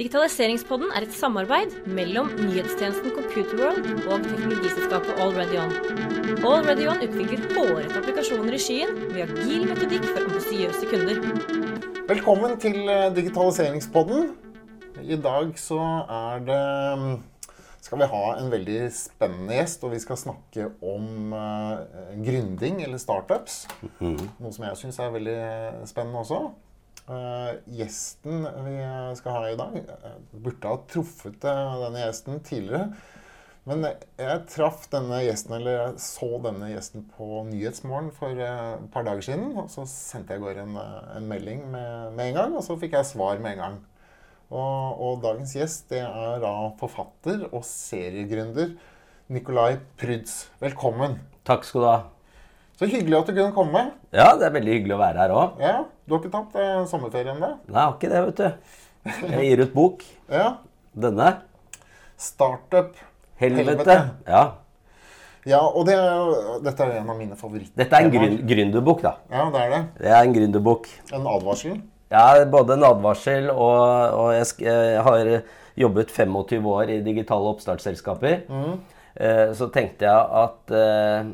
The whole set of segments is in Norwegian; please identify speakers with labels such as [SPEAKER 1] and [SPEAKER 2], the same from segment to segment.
[SPEAKER 1] Digitaliseringspodden er et samarbeid mellom nyhetstjenesten Computerworld og teknologiselskapet AlreadyOn. AlreadyOn utvikler hårete applikasjoner i skyen med agil metodikk for ambisiøse kunder.
[SPEAKER 2] Velkommen til eh, digitaliseringspodden. I dag så er det mm, skal vi ha en veldig spennende gjest, og vi skal snakke om uh, gründing eller startups. Noe som jeg syns er veldig spennende også. Uh, gjesten vi skal ha i dag, uh, burde ha truffet uh, denne gjesten tidligere. Men jeg traff denne gjesten, eller jeg så denne gjesten på Nyhetsmorgen for et par dager siden. Og så sendte jeg i går en, en melding med, med, en gang, og så fikk jeg svar med en gang. Og, og dagens gjest det er da forfatter og seriegründer Nicolai Pryds. Velkommen.
[SPEAKER 3] Takk skal du ha.
[SPEAKER 2] Så hyggelig at du kunne komme.
[SPEAKER 3] Ja, det er veldig hyggelig å være her òg.
[SPEAKER 2] Ja, Du har ikke tatt eh, sommerferie ennå?
[SPEAKER 3] Nei, jeg har ikke det, vet du. Jeg gir ut bok.
[SPEAKER 2] Ja.
[SPEAKER 3] Denne.
[SPEAKER 2] Startup
[SPEAKER 3] Helvete.
[SPEAKER 2] Helvete.
[SPEAKER 3] Ja.
[SPEAKER 2] Ja, og det er, dette er en av mine favoritter.
[SPEAKER 3] Dette er en grün gründerbok, da.
[SPEAKER 2] Ja, det er det.
[SPEAKER 3] Det er en gründerbok.
[SPEAKER 2] En advarsel.
[SPEAKER 3] Ja, både en advarsel og, og jeg, jeg har jobbet 25 år i digitale oppstartsselskaper. Eh, så tenkte jeg at eh,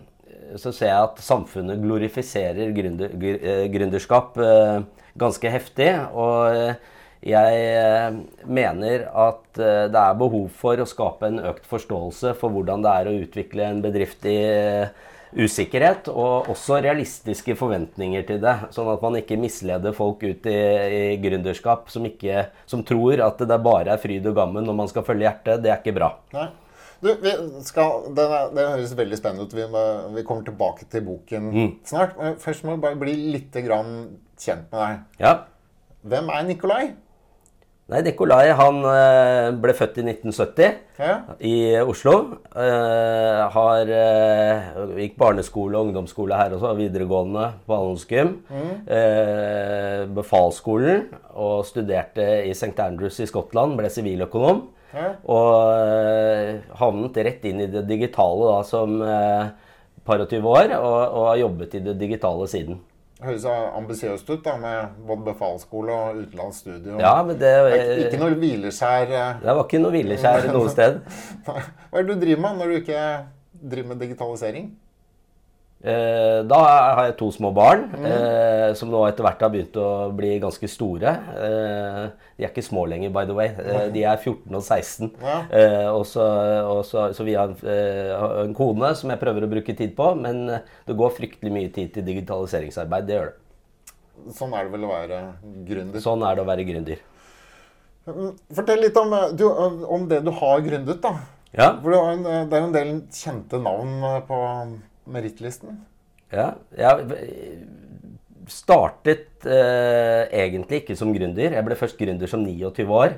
[SPEAKER 3] Så ser jeg at samfunnet glorifiserer gründer, eh, gründerskap eh, ganske heftig. Og eh, jeg mener at det er behov for å skape en økt forståelse for hvordan det er å utvikle en bedrift i usikkerhet, og også realistiske forventninger til det. Sånn at man ikke misleder folk ut i, i gründerskap som, ikke, som tror at det bare er fryd og gammen når man skal følge hjertet. Det er ikke bra.
[SPEAKER 2] Nei. Du, vi skal, det, det høres veldig spennende ut. Vi, må, vi kommer tilbake til boken snart. Men først må vi bare bli litt grann kjent med deg.
[SPEAKER 3] Ja.
[SPEAKER 2] Hvem er Nikolai?
[SPEAKER 3] Nei, Nikolai han eh, ble født i 1970
[SPEAKER 2] Ja.
[SPEAKER 3] i Oslo. Eh, har, eh, gikk barneskole og ungdomsskole her også, videregående på Handelsgym. Eh, befalsskolen og studerte i St. Andrews i Skottland. Ble siviløkonom.
[SPEAKER 2] Ja.
[SPEAKER 3] Og eh, havnet rett inn i det digitale da, som eh, par og 20 år, og, og har jobbet i det digitale siden.
[SPEAKER 2] Høres ambisiøst ut, da, med både befalsskole og utenlandsstudio.
[SPEAKER 3] Ja, men det,
[SPEAKER 2] Det er ikke- ikke noe hvileskjær. eh.
[SPEAKER 3] det var ikke noe hvileskjær noe sted.
[SPEAKER 2] Hva er det du driver med når du ikke driver med digitalisering?
[SPEAKER 3] Eh, da har jeg to små barn, eh, som nå etter hvert har begynt å bli ganske store. Eh, de er ikke små lenger, by the way. Eh, de er 14 og 16.
[SPEAKER 2] Ja.
[SPEAKER 3] Eh, og så, og så, så vi har en, eh, kone som jeg prøver å bruke tid på, men eh, det går fryktelig mye tid til digitaliseringsarbeid. Det gjør det.
[SPEAKER 2] Sånn er det vel å være gründer.
[SPEAKER 3] Sånn er det å være gründer.
[SPEAKER 2] Fortell litt om, eh, du, om det du har gründet, da.
[SPEAKER 3] Ja,
[SPEAKER 2] eh, det er jo en del kjente navn eh, på merittlisten.
[SPEAKER 3] Ja, jeg startet eh, egentlig ikke som gründer. Jeg ble først gründer som 29 år.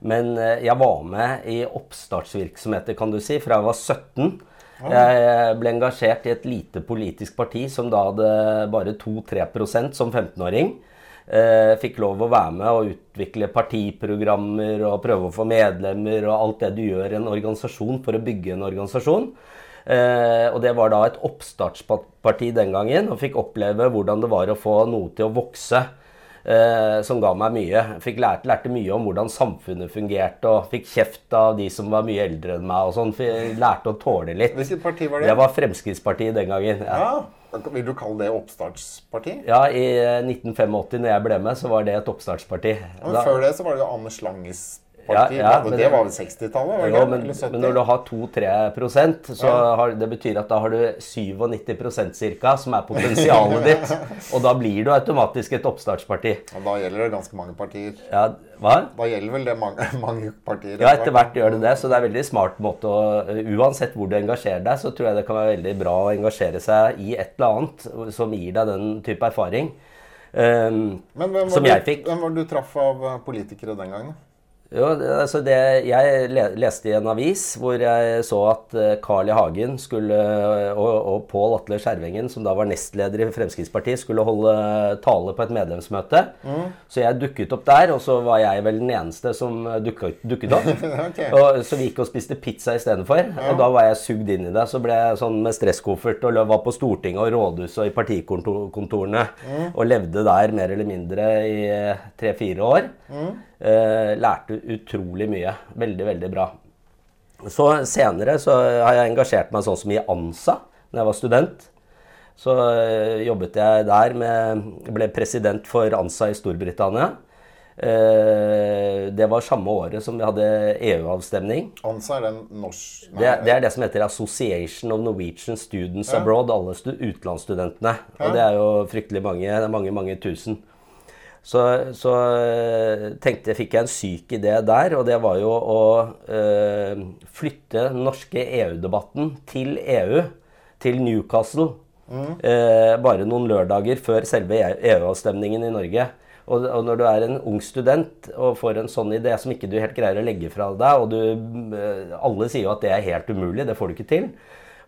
[SPEAKER 3] Men eh, jeg var med i oppstartsvirksomheter, kan du si, fra jeg var 17. Jeg ble engasjert i et lite politisk parti som da hadde bare 2-3% som 15-åring. Eh, fikk lov å være med og utvikle partiprogrammer og prøve å få medlemmer og alt det du gjør i en organisasjon for å bygge en organisasjon. Eh, og det var da et oppstartsparti den gangen, og fikk oppleve hvordan det var å få noe til å vokse. Eh, som ga meg mye. Fikk lært, lærte mye om hvordan samfunnet fungerte, og fikk kjeft av de som var mye eldre enn meg. og sånn. Lærte å tåle litt.
[SPEAKER 2] Hvilket parti var det?
[SPEAKER 3] Det var Fremskrittspartiet den gangen. Ja.
[SPEAKER 2] Ja, Vil du kalle det oppstartsparti?
[SPEAKER 3] Ja, I eh, 1985, når jeg ble med, så var det et oppstartsparti.
[SPEAKER 2] Men
[SPEAKER 3] Da-
[SPEAKER 2] før det så var det jo Anders Langes parti.
[SPEAKER 3] Ja, ja, men
[SPEAKER 2] det var vel 60-tallet? var det
[SPEAKER 3] Jo,
[SPEAKER 2] ikke?
[SPEAKER 3] men, men når du har 2-3% så har, det betyr at da har du 97% cirka, som er potensialet ditt. Og da blir du automatisk et oppstartsparti.
[SPEAKER 2] Og da gjelder det ganske mange partier.
[SPEAKER 3] Ja, hva?
[SPEAKER 2] Da gjelder vel det mange, mange partier?
[SPEAKER 3] Ja, etter hvert gjør det det, så det er en veldig smart måte å Uansett hvor du engasjerer deg, så tror jeg det kan være veldig bra å engasjere seg i et eller annet som gir deg den type erfaring. Um,
[SPEAKER 2] Men hvem var, du, hvem var det du traff av politikere den gangen?
[SPEAKER 3] Jo, altså det, jeg leste i en avis hvor jeg så at eh, Carl I. Hagen skulle, og, og Pål Atle Skjervengen, som da var nestleder i Fremskrittspartiet, skulle holde tale på et medlemsmøte. Så jeg dukket opp der, og så var jeg vel den eneste som dukket, dukket opp.
[SPEAKER 2] okay.
[SPEAKER 3] og, så vi gikk og spiste pizza istedenfor. Og da var jeg sugd inn i det. Så ble jeg sånn med stresskoffert og var på Stortinget og rådhuset og i partikontorene. Og levde der mer eller mindre i tre-fire år. Eh, lærte utrolig mye. Veldig, veldig bra. Så senere så har jeg engasjert meg sånn som i ANSA da jeg var student. Så eh, jobbet jeg der med Ble president for ANSA i Storbritannia. Eh, det var samme året som vi hadde EU-avstemning.
[SPEAKER 2] ANSA er den norsk...
[SPEAKER 3] Det, er- det er det som heter Association of Norwegian Students Abroad. Alle stu, utenlandsstudentene. Og det er jo fryktelig mange. Det er mange, mange tusen. Så, så eh, tenkte jeg, fikk jeg en syk idé der, og det var jo å øh, flytte den norske EU-debatten til EU, til Newcastle. Eh, bare noen lørdager før selve EU-avstemningen i Norge. Og, og når du er en ung student og får en sånn idé som ikke du helt greier å legge fra deg, og du, øh, alle sier jo at det er helt umulig, det får du ikke til.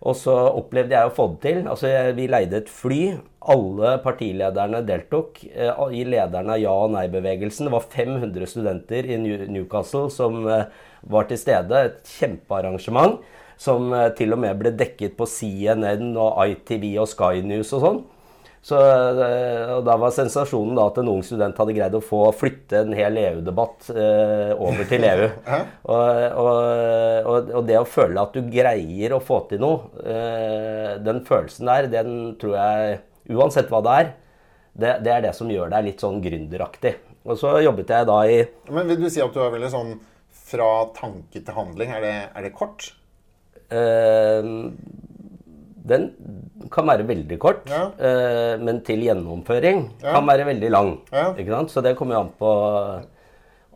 [SPEAKER 3] Og så opplevde jeg å få det til. Altså, Vi leide et fly. Alle partilederne deltok. eh, I lederne av ja- og nei-bevegelsen. Det var 500 studenter i Newcastle som eh, var til stede. Et kjempearrangement som eh, til og med ble dekket på CNN og ITV og Sky News og sånn. Så eh, og Da var sensasjonen da at en ung student hadde greid å få flytte en hel EU-debatt eh, over til EU. og, og, og, og det å føle at du greier å få til noe, eh, den følelsen der, den tror jeg Uansett hva det er, det, det er det som gjør deg litt sånn gründeraktig. Og så jobbet jeg da i
[SPEAKER 2] Men vil du si at du er veldig sånn fra tanke til handling? Er det, er det kort?
[SPEAKER 3] Eh, den kan være veldig kort,
[SPEAKER 2] Ja.
[SPEAKER 3] eh, men til gjennomføring
[SPEAKER 2] Ja.
[SPEAKER 3] kan være veldig lang.
[SPEAKER 2] Ja.
[SPEAKER 3] Ikke sant? Så det kommer jo an på,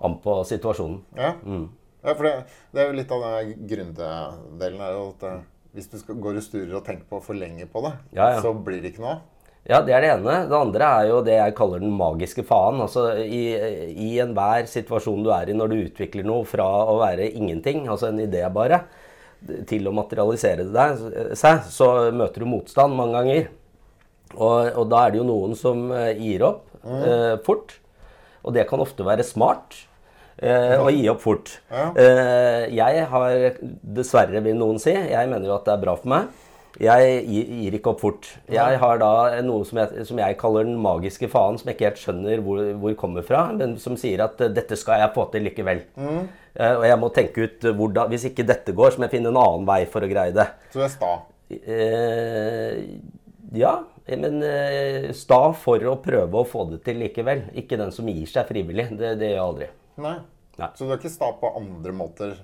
[SPEAKER 3] an på situasjonen.
[SPEAKER 2] Ja.
[SPEAKER 3] Mm.
[SPEAKER 2] ja for det, det er jo litt av den gründerdelen her. at eh, hvis du skal, går og sturer og tenker på for lenge på det, så blir det ikke noe av.
[SPEAKER 3] Ja, det er det ene. Det andre er jo det jeg kaller den magiske faen. Altså i, i enhver situasjon du er i når du utvikler noe fra å være ingenting, altså en idé bare, til å materialisere det deg- seg, så møter du motstand mange ganger. Og, og da er det jo noen som eh, gir opp eh, fort. Og det kan ofte være smart eh, å gi opp fort.
[SPEAKER 2] Ja.
[SPEAKER 3] Eh, jeg har dessverre, vil noen si, jeg mener jo at det er bra for meg. Jeg gir, ikke opp fort. Jeg har da noe som jeg, som jeg kaller den magiske faen, som jeg ikke helt skjønner hvor, hvor kommer fra, men som sier at eh, dette skal jeg få til likevel. Eh, og jeg må tenke ut eh, hvordan, hvis ikke dette går, så må jeg finne en annen vei for å greie det.
[SPEAKER 2] Så du er sta.
[SPEAKER 3] Eh, ja, men eh, sta for å prøve å få det til likevel. Ikke den som gir seg frivillig. Det, det gjør jeg aldri.
[SPEAKER 2] Nei.
[SPEAKER 3] Nei.
[SPEAKER 2] Så du er ikke sta på andre måter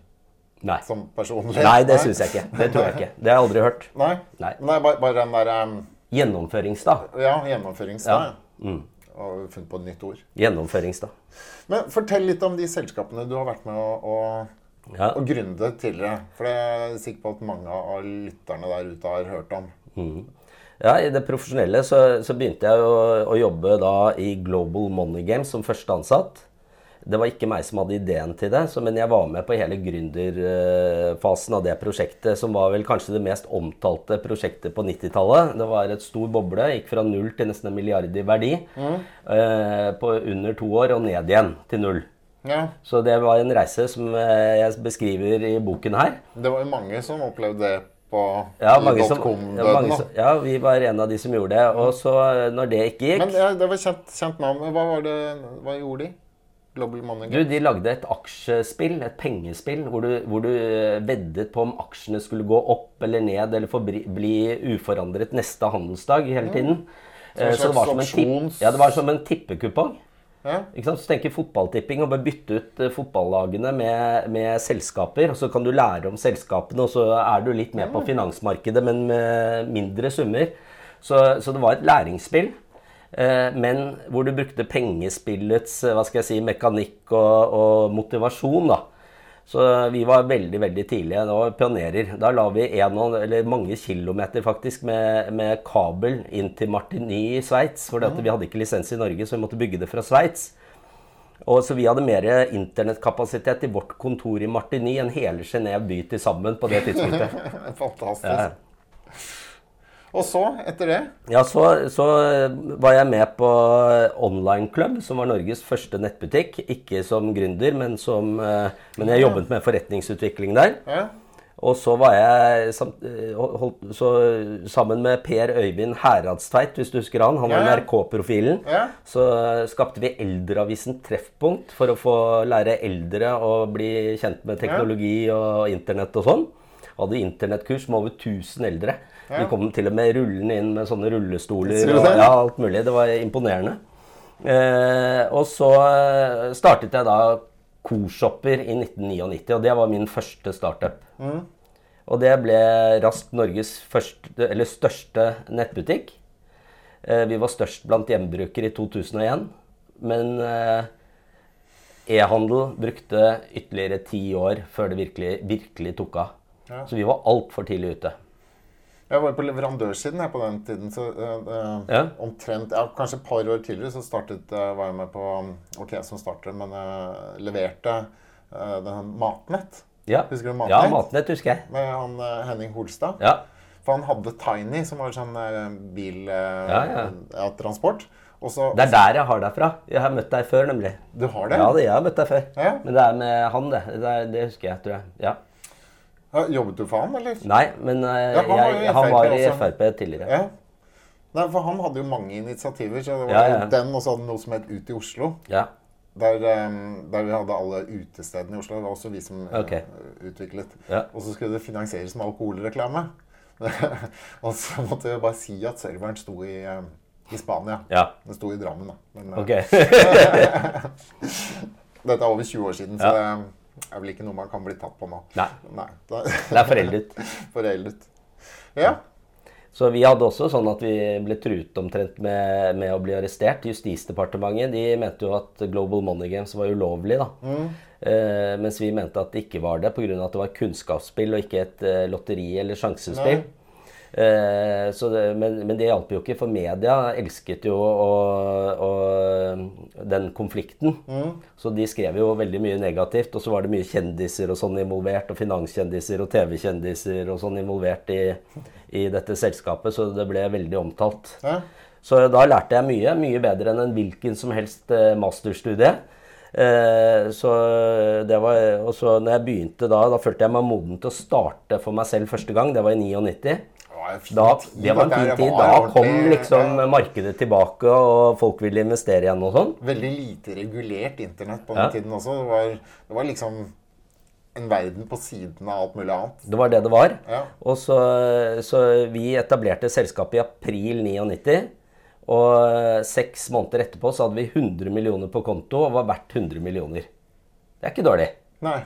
[SPEAKER 3] Nei.
[SPEAKER 2] som personlig?
[SPEAKER 3] Nei, det syns jeg ikke. Det tror jeg ikke. Det har jeg aldri hørt.
[SPEAKER 2] Nei.
[SPEAKER 3] Nei.
[SPEAKER 2] Nei bare, bare den der um,
[SPEAKER 3] Gjennomføringsstad.
[SPEAKER 2] Ja, gjennomføringsstad.
[SPEAKER 3] Ja. Mm.
[SPEAKER 2] Og funnet på et nytt ord.
[SPEAKER 3] Gjennomføringsstad.
[SPEAKER 2] Men fortell litt om de selskapene du har vært med å, å,
[SPEAKER 3] Ja.
[SPEAKER 2] å gründe tidligere. For det er jeg sikker på at mange av lytterne der ute har hørt om.
[SPEAKER 3] Ja, I det profesjonelle så, så begynte jeg å, å jobbe da i Global Money Games som første ansatt. Det var ikke meg som hadde ideen til det, så, men jeg var med på hele gründerfasen av det prosjektet, som var vel kanskje det mest omtalte prosjektet på 90-tallet. Det var et stor boble, gikk fra null til nesten en milliard i verdi eh, på under to år, og ned igjen til null.
[SPEAKER 2] Ja,
[SPEAKER 3] Så det var en reise som eh, jeg beskriver i boken her.
[SPEAKER 2] Det var jo mange som opplevde det på
[SPEAKER 3] Ja, mange som, ja, mange som, ja, vi var en av de som gjorde det. Og så, når det ikke gikk
[SPEAKER 2] Men ja, det var kjent, kjent navn. Hva, var det, hva gjorde de? Global Money
[SPEAKER 3] Du, De lagde et aksjespill, et pengespill, hvor du, hvor du eh, veddet på om aksjene skulle gå opp eller ned, eller forbli, bli uforandret neste handelsdag hele tiden.
[SPEAKER 2] Mm.
[SPEAKER 3] Så det var som en, tipp, ja, det var som en tippekupong.
[SPEAKER 2] Ja.
[SPEAKER 3] Så tenker fotballtipping og bare bytte ut eh, fotballagene med, med selskaper. og Så kan du lære om selskapene, og så er du litt med på finansmarkedet, men med mindre summer. Så, så det var et læringsspill. Eh, Men hvor du brukte pengespillets eh, hva skal jeg si, mekanikk og, og motivasjon. da. Så vi var veldig veldig tidlige. Det var pionerer. Da la vi en, eller mange kilometer faktisk med, med kabel inn til Martigny i Sveits. For vi hadde ikke lisens i Norge, så vi måtte bygge det fra Sveits. Og så vi hadde mer internettkapasitet i vårt kontor i Martigny enn hele Genéve by til sammen på det tidspunktet.
[SPEAKER 2] Fantastisk.
[SPEAKER 3] Ja.
[SPEAKER 2] Og så, etter det
[SPEAKER 3] Ja, så, så var jeg med på Online Club, som var Norges første nettbutikk. Ikke som gründer, men, som, eh, men jeg jobbet med forretningsutvikling der.
[SPEAKER 2] ja.
[SPEAKER 3] Og så var jeg eh, holdt, så, sammen med Per Øyvind Heradstveit, hvis du husker han. Han var
[SPEAKER 2] ja.
[SPEAKER 3] NRK-profilen.
[SPEAKER 2] Ja.
[SPEAKER 3] Så skapte vi Eldreavisen Treffpunkt for å få lære eldre å bli kjent med teknologi og internett og sånn. Hadde internettkurs med over 1000 eldre. De kom til og med rullende inn med sånne rullestoler og ja, alt mulig. Det var imponerende. Eh, og så eh, startet jeg da Korshopper i 1999, og det var min første startup. Og det ble raskt Norges første, eller største nettbutikk. Eh, vi var størst blant hjemmebrukere i 2001, men eh, e-handel brukte ytterligere ti år før det virkelig, virkelig tok av.
[SPEAKER 2] Ja.
[SPEAKER 3] Så vi var altfor tidlig ute.
[SPEAKER 2] Jeg var på leverandørsiden på den tiden. så eh,
[SPEAKER 3] Ja.
[SPEAKER 2] omtrent, ja, Kanskje et par år tidligere så startet, uh, var jeg med på Ok, som starter, men uh, leverte uh, den Matnett.
[SPEAKER 3] Ja,
[SPEAKER 2] Husker du Matnett?
[SPEAKER 3] ja Matnett husker jeg.
[SPEAKER 2] Med han Henning Holstad.
[SPEAKER 3] Ja.
[SPEAKER 2] For han hadde Tiny, som var sånn uh, bil... eh,
[SPEAKER 3] Ja, ja.
[SPEAKER 2] ja, transport. Og
[SPEAKER 3] Det er der jeg har deg fra. Jeg har møtt deg før, nemlig.
[SPEAKER 2] Du har det?
[SPEAKER 3] Ja, det, jeg har møtt deg før.
[SPEAKER 2] Ja.
[SPEAKER 3] Men det er med han, det. Det, er, det husker jeg, tror jeg. Ja.
[SPEAKER 2] Ja, Jobbet du for ham, eller?
[SPEAKER 3] Nei, men uh,
[SPEAKER 2] Ja, han var i
[SPEAKER 3] han var i
[SPEAKER 2] FrP også.
[SPEAKER 3] Tidligere.
[SPEAKER 2] Ja. Nei, for han hadde jo mange initiativer. Så det var
[SPEAKER 3] Ja,
[SPEAKER 2] den, og så hadde han noe som het Ut i Oslo.
[SPEAKER 3] Ja.
[SPEAKER 2] Der, um, der vi hadde alle utestedene i Oslo. Det var også vi som okay.
[SPEAKER 3] uh,
[SPEAKER 2] utviklet.
[SPEAKER 3] Ja.
[SPEAKER 2] Og så skulle det finansieres med alkoholreklame. og så måtte vi bare si at serveren sto i, uh, i Spania.
[SPEAKER 3] ja.
[SPEAKER 2] Den sto i Drammen, da. Men eh,
[SPEAKER 3] Ok.
[SPEAKER 2] dette er over 20 år siden, så
[SPEAKER 3] Ja.
[SPEAKER 2] det er vel ikke noe man kan bli tatt på nå.
[SPEAKER 3] Nei.
[SPEAKER 2] Nei. Det
[SPEAKER 3] er foreldet.
[SPEAKER 2] foreldet. Ja.
[SPEAKER 3] Så vi hadde også sånn at vi ble truet omtrent med, med å bli arrestert. Justisdepartementet de mente jo at Global Money Games var ulovlig. da. Eh, mens vi mente at det ikke var det, pga. at det var kunnskapsspill og ikke et eh, lotteri eller sjansespill. Så det, men, men det hjalp jo ikke, for media elsket jo å, å, den konflikten. Så de skrev jo veldig mye negativt, og så var det mye kjendiser og sånn involvert, og finanskjendiser og TV-kjendiser og sånn involvert i, i dette selskapet, så det ble veldig omtalt.
[SPEAKER 2] ja.
[SPEAKER 3] Så da lærte jeg mye, mye bedre enn en hvilken som helst eh, masterstudie. Eh, så det var, og så når jeg begynte da, da følte jeg meg moden til å starte for meg selv første gang. Det var i 99.
[SPEAKER 2] Det var en fin
[SPEAKER 3] Da,
[SPEAKER 2] tid,
[SPEAKER 3] det var en fin tid. Da kom liksom markedet tilbake, og folk ville investere igjen og sånn.
[SPEAKER 2] Veldig lite regulert internett på den
[SPEAKER 3] Ja.
[SPEAKER 2] tiden også. Det var, det var liksom en verden på siden av alt mulig annet.
[SPEAKER 3] Det var det det var.
[SPEAKER 2] Ja.
[SPEAKER 3] Og så, så vi etablerte selskapet i april 99. Og seks måneder etterpå så hadde vi 100 millioner på konto og var verdt 100 millioner. Det er ikke dårlig.
[SPEAKER 2] Nei.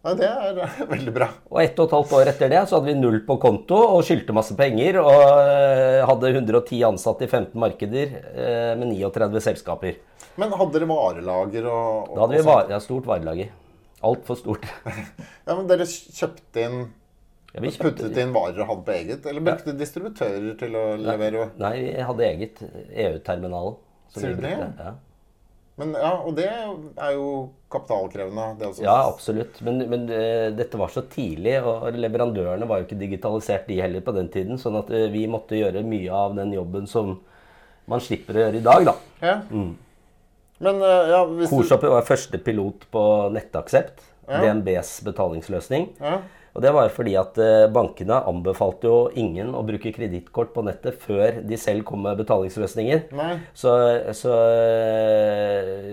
[SPEAKER 2] Nei, det er veldig bra.
[SPEAKER 3] Og ett og et halvt år etter det så hadde vi null på konto og skyldte masse penger. Og eh, hadde 110 ansatte i 15 markeder eh, med 39 selskaper.
[SPEAKER 2] Men hadde dere varelager og, og
[SPEAKER 3] Da hadde vi var, ja, stort varelager. Altfor stort.
[SPEAKER 2] Ja, men dere kjøpte inn
[SPEAKER 3] Ja, kjøpte,
[SPEAKER 2] Puttet inn varer og hadde på eget? Eller brukte distributører til å levere?
[SPEAKER 3] nei, vi hadde eget EU-terminal.
[SPEAKER 2] Sier du det?
[SPEAKER 3] Ja.
[SPEAKER 2] Men ja, Og det er jo kapitalkrevende, det også.
[SPEAKER 3] Ja, absolutt. Men, men uh, dette var så tidlig, og leverandørene var jo ikke digitalisert de heller på den tiden. Sånn at uh, vi måtte gjøre mye av den jobben som man slipper å gjøre i dag, da.
[SPEAKER 2] Ja. Men uh, ja, hvis
[SPEAKER 3] Korshopper var første pilot på nettaksept.
[SPEAKER 2] Ja.
[SPEAKER 3] DNBs betalingsløsning.
[SPEAKER 2] ja.
[SPEAKER 3] Og det var fordi at eh, bankene anbefalte jo ingen å bruke kredittkort på nettet før de selv kom med betalingsløsninger. Så, så,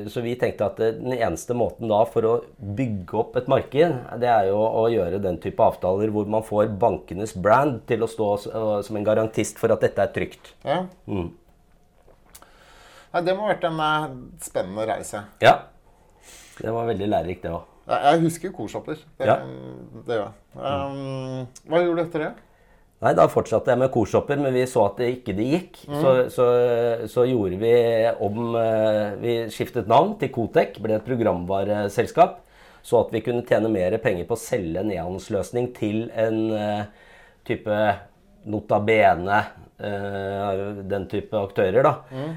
[SPEAKER 3] så vi tenkte at den eneste måten da for å bygge opp et marked, det er jo å gjøre den type avtaler hvor man får bankenes brand til å stå som en garantist for at dette er trygt.
[SPEAKER 2] Ja.
[SPEAKER 3] Mm.
[SPEAKER 2] Nei, det må ha vært en eh, spennende reise.
[SPEAKER 3] Ja. Det var veldig lærerikt, det òg.
[SPEAKER 2] Jeg husker korshopper. Det,
[SPEAKER 3] Ja.
[SPEAKER 2] det gjør jeg. Um, hva gjorde du etter det?
[SPEAKER 3] Nei, da fortsatte jeg med korshopper, men vi så at det ikke det gikk. Så, så, så gjorde vi om eh, Vi skiftet navn til Kotec, ble et programvareselskap. Så at vi kunne tjene mer penger på å selge en e-handelsløsning til en uh, type Nota Bene, eh, den type aktører. da.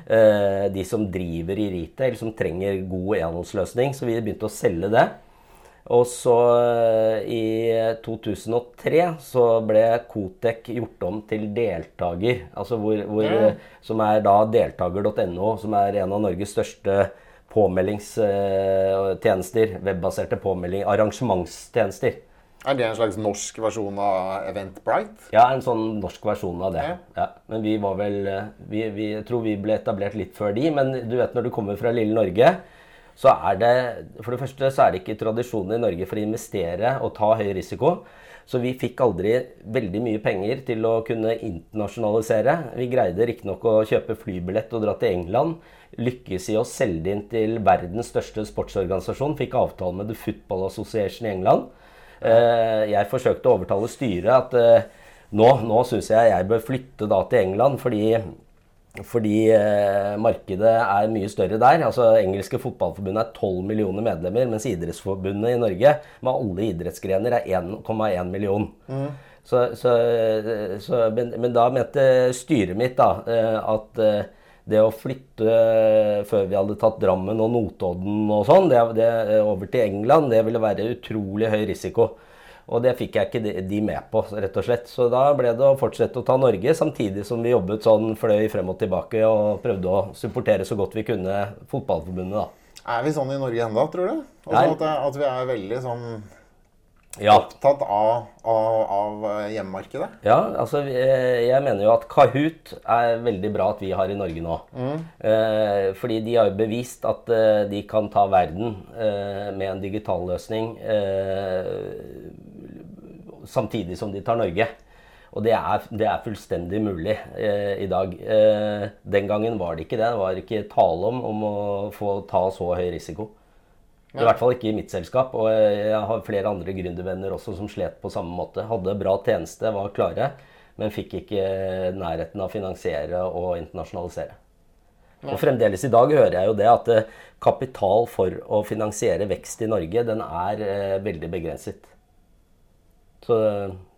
[SPEAKER 3] Eh, de som driver i retail, som trenger god e-handelsløsning. Så vi begynte å selge det. Og så eh, i 2003 så ble Kotec gjort om til deltaker, altså hvor, hvor,
[SPEAKER 2] mm.
[SPEAKER 3] som er da deltaker.no, som er en av Norges største påmeldingstjenester, webbaserte påmelding, arrangementstjenester.
[SPEAKER 2] Er det en slags norsk versjon av Eventbrite?
[SPEAKER 3] Ja, en sånn norsk versjon av det.
[SPEAKER 2] Ja.
[SPEAKER 3] Ja. Men vi var vel eh, vi, vi, tror vi ble etablert litt før de. Men du vet når du kommer fra lille Norge, så er det For det første så er det ikke tradisjon i Norge for å investere og ta høy risiko. Så vi fikk aldri veldig mye penger til å kunne internasjonalisere. Vi greide riktignok å kjøpe flybillett og dra til England. Lykkes i å selge inn til verdens største sportsorganisasjon. Fikk avtale med The Football Association i England. Eh, Jeg forsøkte å overtale styret at eh, nå, nå syns jeg jeg bør flytte da til England, fordi, fordi eh, markedet er mye større der. Altså Engelske fotballforbundet er 12 millioner medlemmer, mens Idrettsforbundet i Norge med alle idrettsgrener er 1,1 million. Så, så, så, men, men da mente styret mitt da, eh, at eh, det å flytte før vi hadde tatt Drammen og Notodden og sånn, det, det, over til England, det ville være utrolig høy risiko. Og det fikk jeg ikke de, med på, rett og slett. Så da ble det å fortsette å ta Norge, samtidig som vi jobbet sånn fløy frem og tilbake og prøvde å supportere så godt vi kunne fotballforbundet, da.
[SPEAKER 2] Er vi sånn i Norge enda, tror du? Altså at, at vi er veldig sånn
[SPEAKER 3] Ja,
[SPEAKER 2] opptatt av, av, av hjemmemarkedet?
[SPEAKER 3] Ja, altså eh, jeg mener jo at Kahoot er veldig bra at vi har i Norge nå. Eh, fordi de har jo bevist at eh, de kan ta verden eh, med en digital løsning eh, samtidig som de tar Norge. Og det er, det er fullstendig mulig eh, i dag. Eh, den gangen var det ikke det. Det var ikke tale om, om å få ta så høy risiko. I hvert fall ikke i mitt selskap. Og jeg har flere andre gründervenner også som slet på samme måte. Hadde bra tjeneste, var klare, men fikk ikke nærheten av å finansiere og internasjonalisere. Og fremdeles i dag hører jeg jo det at eh, kapital for å finansiere vekst i Norge, den er eh, veldig begrenset. Så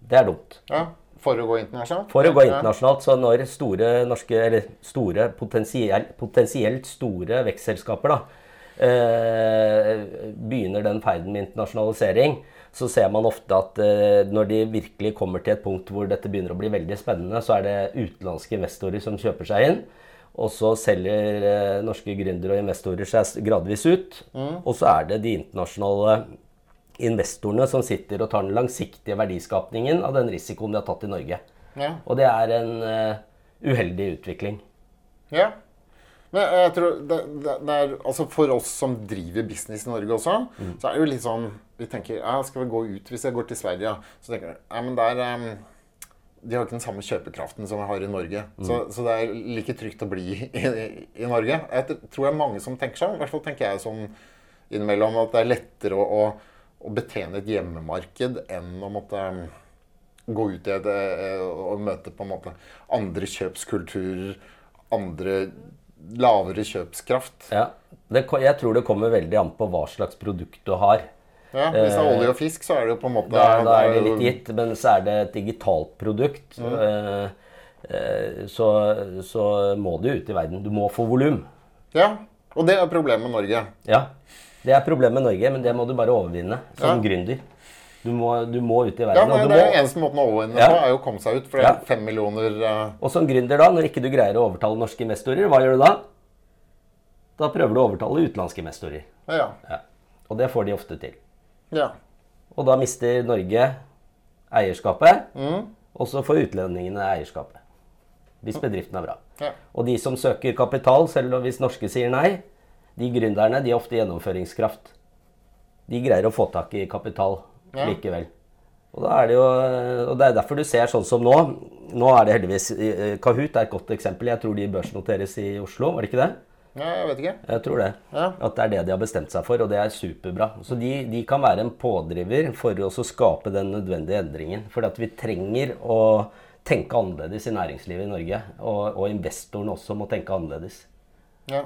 [SPEAKER 3] det er dumt.
[SPEAKER 2] Ja, For å gå internasjonalt?
[SPEAKER 3] For å gå internasjonalt, så når store norske, eller store potensielt, potensielt store vekstselskaper da, eh, begynner den ferden med internasjonalisering, så ser man ofte at eh, når de virkelig kommer til et punkt hvor dette begynner å bli veldig spennende, så er det utenlandske investorer som kjøper seg inn. Og så selger eh, norske gründere og investorer seg gradvis ut. Og så er det de internasjonale investorene som sitter og tar den langsiktige verdiskapningen av den risikoen de har tatt i Norge.
[SPEAKER 2] Ja.
[SPEAKER 3] Og det er en uh, uheldig utvikling.
[SPEAKER 2] Ja. Men jeg tror det, det, det er, altså For oss som driver business i Norge også,
[SPEAKER 3] Mm.
[SPEAKER 2] så er det jo litt sånn Vi tenker ja, skal vi gå ut hvis jeg går til Sverige? Så tenker jeg ja, men der Um De har ikke den samme kjøpekraften som vi har i Norge.
[SPEAKER 3] Mm.
[SPEAKER 2] Så, så det er like trygt å bli i, i, i Norge. Jeg tror det er mange som tenker sånn. I hvert fall tenker jeg sånn innimellom at det er lettere å, å, å betjene et hjemmemarked enn å måtte gå ut i et, eh, og møte på en måte andre kjøpskulturer, andre lavere kjøpskraft.
[SPEAKER 3] Ja. Det, jeg tror det kommer veldig an på hva slags produkt du har.
[SPEAKER 2] Ja, hvis det er olje og fisk, så er det jo på en måte
[SPEAKER 3] Da, da er det litt gitt, men så er det et digitalt produkt. eh, eh, så, så må du ut i verden. Du må få volum.
[SPEAKER 2] Ja, og det er problemet med Norge.
[SPEAKER 3] Ja. Det er problemet med Norge, men det må du bare overvinne som
[SPEAKER 2] Ja.
[SPEAKER 3] gründer. Du må, du må ut i verden. Ja, men
[SPEAKER 2] det er
[SPEAKER 3] må,
[SPEAKER 2] eneste måten å overvinne
[SPEAKER 3] Ja.
[SPEAKER 2] på, er jo å komme seg ut. For det
[SPEAKER 3] Ja.
[SPEAKER 2] er fem millioner uh...
[SPEAKER 3] og som gründer, da, når ikke du greier å overtale norske investorer, hva gjør du da? Da prøver du å overtale utenlandske investorer.
[SPEAKER 2] Ja.
[SPEAKER 3] Ja. Og det får de ofte til.
[SPEAKER 2] ja.
[SPEAKER 3] Og da mister Norge eierskapet,
[SPEAKER 2] Mm.
[SPEAKER 3] og så får utlendingene eierskapet. Hvis bedriften er bra.
[SPEAKER 2] Ja.
[SPEAKER 3] Og de som søker kapital, selv hvis norske sier nei, de gründerne de har ofte gjennomføringskraft. De greier å få tak i kapital
[SPEAKER 2] Ja.
[SPEAKER 3] likevel. Og, da er det jo, og det er derfor du ser sånn som nå. Nå er det heldigvis eh, Kahoot er et godt eksempel. Jeg tror de børsnoteres i Oslo, var det ikke det?
[SPEAKER 2] ja, jeg vet ikke.
[SPEAKER 3] Jeg tror det.
[SPEAKER 2] Ja.
[SPEAKER 3] At det er det de har bestemt seg for, og det er superbra. Så de, de kan være en pådriver for å skape den nødvendige endringen. For vi trenger å tenke annerledes i næringslivet i Norge. Og, og investorene også må tenke annerledes.
[SPEAKER 2] Ja.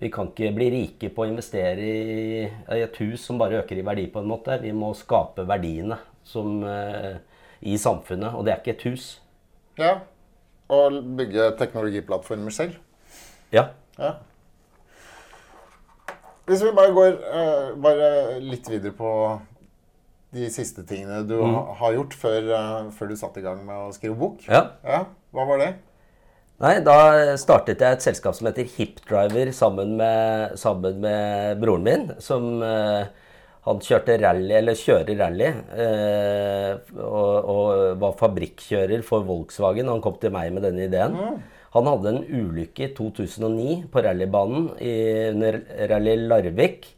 [SPEAKER 3] Vi kan ikke bli rike på å investere i, et hus som bare øker i verdi, på en måte. Vi må skape verdiene som, eh, i samfunnet, og det er ikke et hus.
[SPEAKER 2] ja. Og bygge teknologiplattformer selv.
[SPEAKER 3] Ja.
[SPEAKER 2] Ja. Hvis vi bare går eh, bare litt videre på de siste tingene du
[SPEAKER 3] Mm.
[SPEAKER 2] har gjort før, eh, før du satte i gang med å skrive bok.
[SPEAKER 3] ja.
[SPEAKER 2] Ja, Hva var det?
[SPEAKER 3] Nei, da startet jeg et selskap som heter Hipdriver sammen med, sammen med broren min, som uh, Han kjørte rally, eller kjører rally, uh, og, og, var fabrikkjører for Volkswagen. Han kom til meg med denne ideen. Han hadde en ulykke i 2009 på rallybanen i, under Rally Larvik.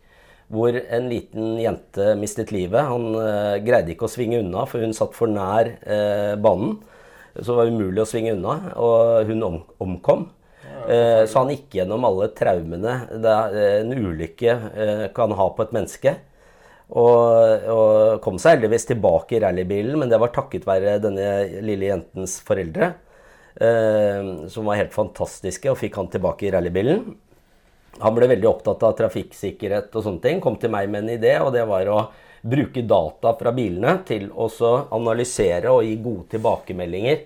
[SPEAKER 3] Hvor en liten jente mistet livet. Han uh, greide ikke å svinge unna, for hun satt for nær banen. Så det var umulig å svinge unna, og hun om, omkom. Eh, så han gikk gjennom alle traumene det, en ulykke eh, kan ha på et menneske. Og, og, kom seg heldigvis tilbake i rallybilen, men det var takket være denne lille jentens foreldre. Eh, som var helt fantastiske og fikk han tilbake i rallybilen. Han ble veldig opptatt av trafikksikkerhet og sånne ting. Kom til meg med en idé, og det var å bruke data fra bilene til å analysere og gi gode tilbakemeldinger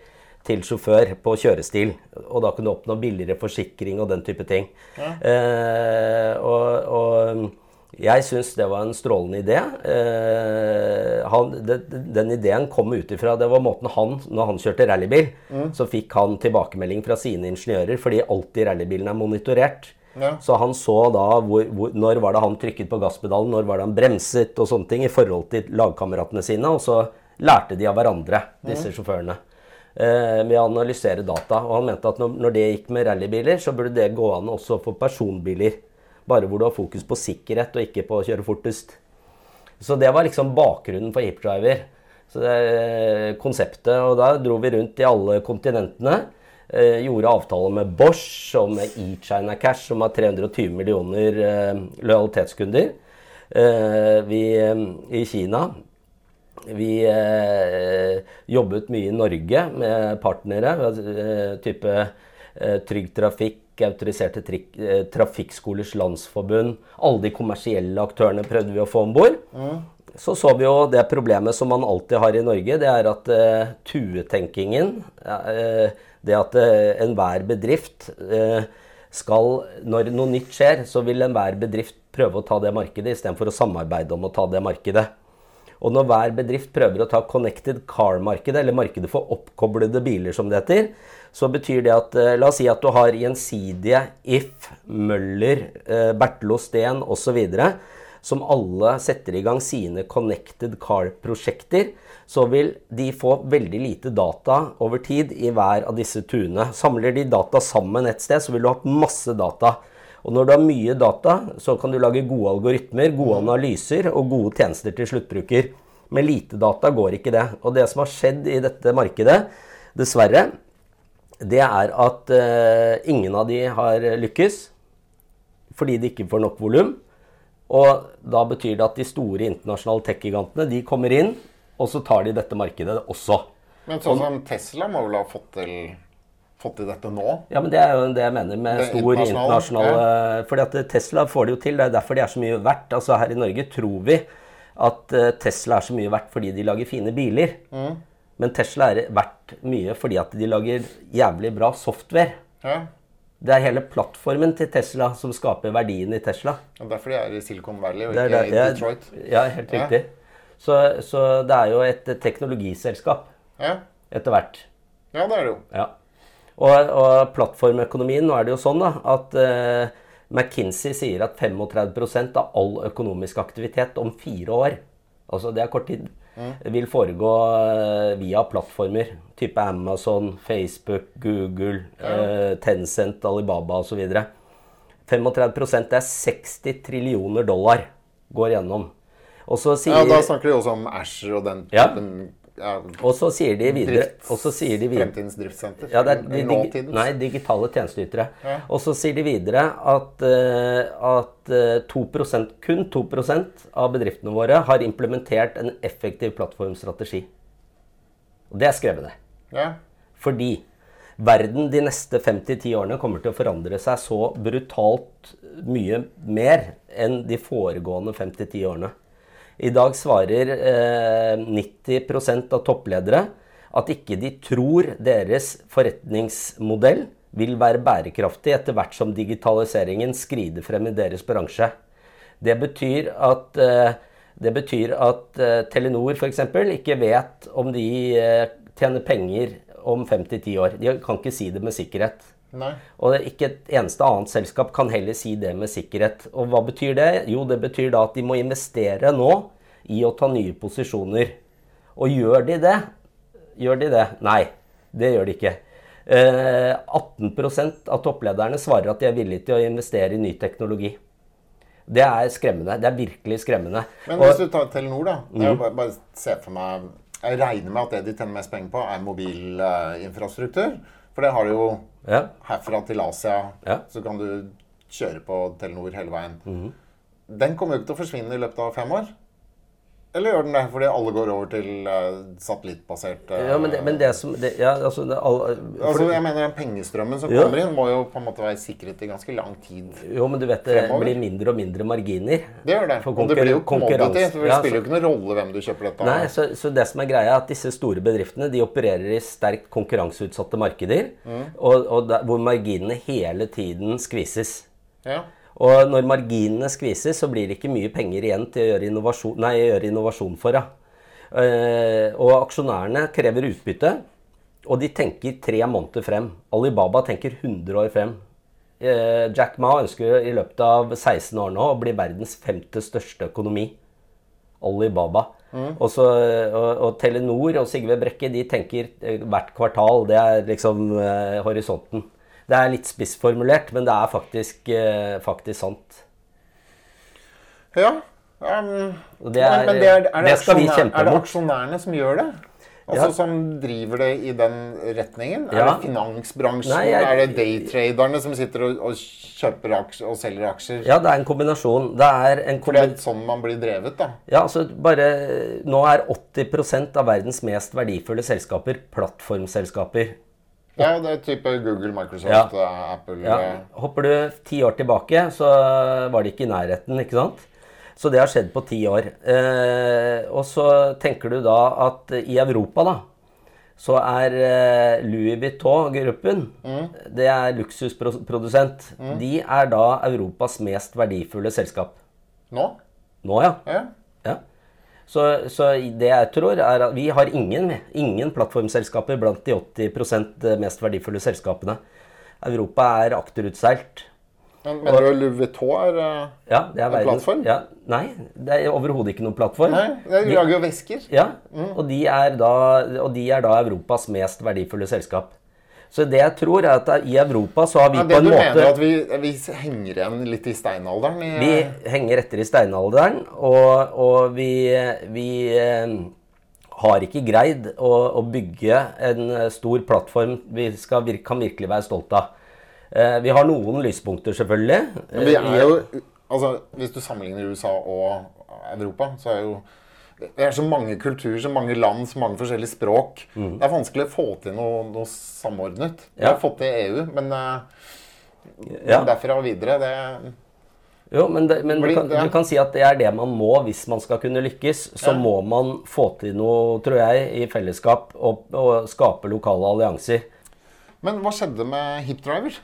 [SPEAKER 3] til sjåfør på kjørestil. Og da kunne du oppnå billigere forsikring og den type ting. Ja. Eh, og, og jeg syns det var en strålende idé. Eh, han, det, den ideen kom ut ifra Det var måten han Når han kjørte rallybil, mm. så fikk han tilbakemelding fra sine ingeniører, fordi alltid rallybilen er monitorert. Ja. Så han så da hvor, hvor, når var det han trykket på gasspedalen, når var det han bremset og sånne ting i forhold til lagkameratene sine. Og så lærte de av hverandre, disse mm. sjåførene. Eh, med å analysere data. Og han mente at når, når det gikk med rallybiler, så burde det gå an også for personbiler. Bare hvor du har fokus på sikkerhet og ikke på å kjøre fortest. Så det var liksom bakgrunnen for HipDriver. Så det er konseptet. Og da dro vi rundt i alle kontinentene. Eh, gjorde avtaler med Bosch og med eChina Cash, som har 320 millioner eh, lojalitetskunder. Eh, vi i Kina vi eh, jobbet mye i Norge med partnere. Eh, type eh, Trygg Trafikk, autoriserte eh, trafikkskolers landsforbund. Alle de kommersielle aktørene prøvde vi å få om bord. Mm. Så så vi jo det problemet som man alltid har i Norge, det er at tuetenkingen Det at uh, enhver bedrift uh, skal Når noe nytt skjer, så vil enhver bedrift prøve å ta det markedet istedenfor å samarbeide om å ta det markedet. Og når hver bedrift prøver å ta connected car-markedet, eller markedet for oppkoblede biler, som det heter, så betyr det at eh, La oss si at du har gjensidige If, Møller, Bertlo Steen osv. Som alle setter i gang sine connected car-prosjekter. Så vil de få veldig lite data over tid i hver av disse tuene. Samler de data sammen et sted, så vil du ha masse data. Og når du har mye data, så kan du lage gode algoritmer, gode analyser og gode tjenester til sluttbruker. Med lite data går ikke det. Og det som har skjedd i dette markedet, dessverre, det er at uh, ingen av de har lykkes fordi de ikke får nok volum. Og da betyr det at de store internasjonale tech-gigantene de kommer inn, og så tar de dette markedet også.
[SPEAKER 2] Men sånn som Tesla må vel ha fått til, fått til dette nå?
[SPEAKER 3] Ja, men det er jo det jeg mener med stor internasjonal, ja. Fordi at Tesla får det jo til. Det er derfor de er så mye verdt. Altså Her i Norge tror vi at eh, Tesla er så mye verdt fordi de lager fine biler. Mm. Men Tesla er verdt mye fordi at de lager jævlig bra software. Ja. Det er hele plattformen til Tesla som skaper verdien i Tesla.
[SPEAKER 2] Og Derfor de er i Silicon Valley og ikke i Detroit.
[SPEAKER 3] Ja, helt riktig. Ja. Så, så, det er jo et teknologiselskap ja. etter hvert.
[SPEAKER 2] Ja, det er det jo.
[SPEAKER 3] Ja. Og, og plattformøkonomien, nå er det jo sånn da, at uh, McKinsey sier at 35% av all økonomisk aktivitet om fire år, altså det er kort tid, mm. vil foregå uh, via plattformer. Type Amazon, Facebook, Google, ja. uh, Tencent, Alibaba osv. 35 det er 60 trillioner dollar går gjennom.
[SPEAKER 2] Sier, ja, Da snakker de også om Asher og den typen
[SPEAKER 3] ja ja, og så sier de videre, sier de videre
[SPEAKER 2] Fremtidens driftssenter?
[SPEAKER 3] Ja, det er de, de, nei, digitale tjenesteytere. Ja. Og så sier de videre at, uh, at uh, 2 kun 2% av bedriftene våre har implementert en effektiv plattformstrategi. Og det er skrevet ned. Ja. Fordi verden de neste 5-10 årene kommer til å forandre seg så brutalt mye mer enn de foregående 5-10 årene. I dag svarer eh, 90% av toppledere at ikke de tror deres forretningsmodell vil være bærekraftig etter hvert som digitaliseringen skrider frem i deres bransje. Det betyr at, eh, det betyr at eh, Telenor f.eks. ikke vet om de eh, tjener penger om 5-10 år. De kan ikke si det med sikkerhet.
[SPEAKER 2] Nei.
[SPEAKER 3] Og ikke et eneste annet selskap kan heller si det med sikkerhet. Og hva betyr det? Jo, det betyr da at de må investere nå i å ta nye posisjoner. Og gjør de det? Gjør de det? Nei, det gjør de ikke. Eh, 18% av topplederne svarer at de er villige til å investere i ny teknologi. Det er skremmende. Det er virkelig skremmende.
[SPEAKER 2] Men hvis du tar Telenor, da. Jeg bare, bare se for meg Jeg regner med at det de tjener mest penger på, er mobilinfrastruktur. For det har de jo
[SPEAKER 3] Ja.
[SPEAKER 2] herfra til Asia.
[SPEAKER 3] Ja.
[SPEAKER 2] Så kan du kjøre på Telenor hele veien. Den kommer jo ikke til å forsvinne i løpet av fem år. Eller gjør den det fordi alle går over til uh, satellittbasert eh,
[SPEAKER 3] Ja, men det, men det som det, ja, altså, det, all,
[SPEAKER 2] Altså, jeg mener Den pengestrømmen som
[SPEAKER 3] Ja.
[SPEAKER 2] kommer inn, må jo på en måte være sikret i ganske lang tid.
[SPEAKER 3] Jo, men du vet det
[SPEAKER 2] Fremover.
[SPEAKER 3] blir mindre og mindre marginer.
[SPEAKER 2] Det gjør det.
[SPEAKER 3] For
[SPEAKER 2] Og det blir jo commodity. Så det
[SPEAKER 3] Ja,
[SPEAKER 2] spiller jo ikke noen rolle hvem du kjøper dette av.
[SPEAKER 3] Nei, så, så det som er greia er at disse store bedriftene de opererer i sterkt konkurranseutsatte markeder, og, og der, hvor marginene hele tiden skvises.
[SPEAKER 2] Ja.
[SPEAKER 3] Og når marginene skvises, så blir det ikke mye penger igjen til å gjøre innovasjon, nei, gjøre innovasjon for. Ja. Eh, og aksjonærene krever utbytte, og de tenker tre måneder frem. Alibaba tenker 100 år frem. Eh, Jack Ma ønsker i løpet av 16 år nå å bli verdens femte største økonomi. Alibaba. Og, så, og, og Telenor og Sigve Brekke de tenker eh, hvert kvartal. Det er liksom eh, horisonten. Det er litt spissformulert, men det er faktisk, eh, faktisk sant.
[SPEAKER 2] ja. Um,
[SPEAKER 3] det er-
[SPEAKER 2] men, det er, er, det
[SPEAKER 3] det skal vi kjempe
[SPEAKER 2] er det aksjonærene som gjør det? Altså
[SPEAKER 3] Ja.
[SPEAKER 2] Som driver det i den retningen? Er det finansbransjen?
[SPEAKER 3] Nei, jeg-
[SPEAKER 2] Er det daytraderne som sitter og, og kjøper aksjer og selger aksjer?
[SPEAKER 3] Ja, det er en kombinasjon. Det er en
[SPEAKER 2] For det er sånn man blir drevet, da.
[SPEAKER 3] ja, altså bare, nå er 80% av verdens mest verdifulle selskaper plattformselskaper.
[SPEAKER 2] Ja, det er type Google, Microsoft,
[SPEAKER 3] Ja.
[SPEAKER 2] eh, Apple
[SPEAKER 3] Ja.
[SPEAKER 2] eh,
[SPEAKER 3] Hopper du ti år tilbake, så var det ikke i nærheten, ikke sant? Så det har skjedd på ti år. Eh, og så tenker du da at i Europa, da, så er eh, Louis Vuitton-gruppen Det er luksusprodusent. De er da Europas mest verdifulle selskap.
[SPEAKER 2] Nå?
[SPEAKER 3] Nå, ja.
[SPEAKER 2] Ja.
[SPEAKER 3] ja. Så, så det jeg tror, er at vi har ingen, ingen plattformselskaper blant de 80% mest verdifulle selskapene. Europa er akterutseilt.
[SPEAKER 2] Men mener du Louis Vuitton er eh,
[SPEAKER 3] Ja, det er
[SPEAKER 2] En
[SPEAKER 3] verdens-
[SPEAKER 2] plattform?
[SPEAKER 3] Ja, nei, det er overhodet ikke noen plattform.
[SPEAKER 2] Nei, de lager jo vesker.
[SPEAKER 3] Ja, og, de da, og de er da Europas mest verdifulle selskap. Så det jeg tror, er at i Europa så har vi
[SPEAKER 2] Ja,
[SPEAKER 3] på
[SPEAKER 2] det du mener at vi, vi henger igjen litt i steinalderen? I,
[SPEAKER 3] Vi henger etter i steinalderen, og, og vi, vi eh, har ikke greid å, å bygge en eh, stor plattform vi skal, kan virkelig være stolt av. Eh, vi har noen lyspunkter, selvfølgelig.
[SPEAKER 2] Men vi er jo Altså, hvis du sammenligner USA og Europa, så er jo det er så mange kulturer, så mange land, så mange forskjellige språk. Det er vanskelig å få til noe, noe samordnet. Vi
[SPEAKER 3] Ja.
[SPEAKER 2] har fått til EU, men eh,
[SPEAKER 3] Ja.
[SPEAKER 2] derfra og videre det,
[SPEAKER 3] Jo, men, det, men du, kan, du kan si at det er det man må hvis man skal kunne lykkes. Så
[SPEAKER 2] Ja.
[SPEAKER 3] må man få til noe, tror jeg, i fellesskap og, og skape lokale allianser.
[SPEAKER 2] Men hva skjedde med HipDriver?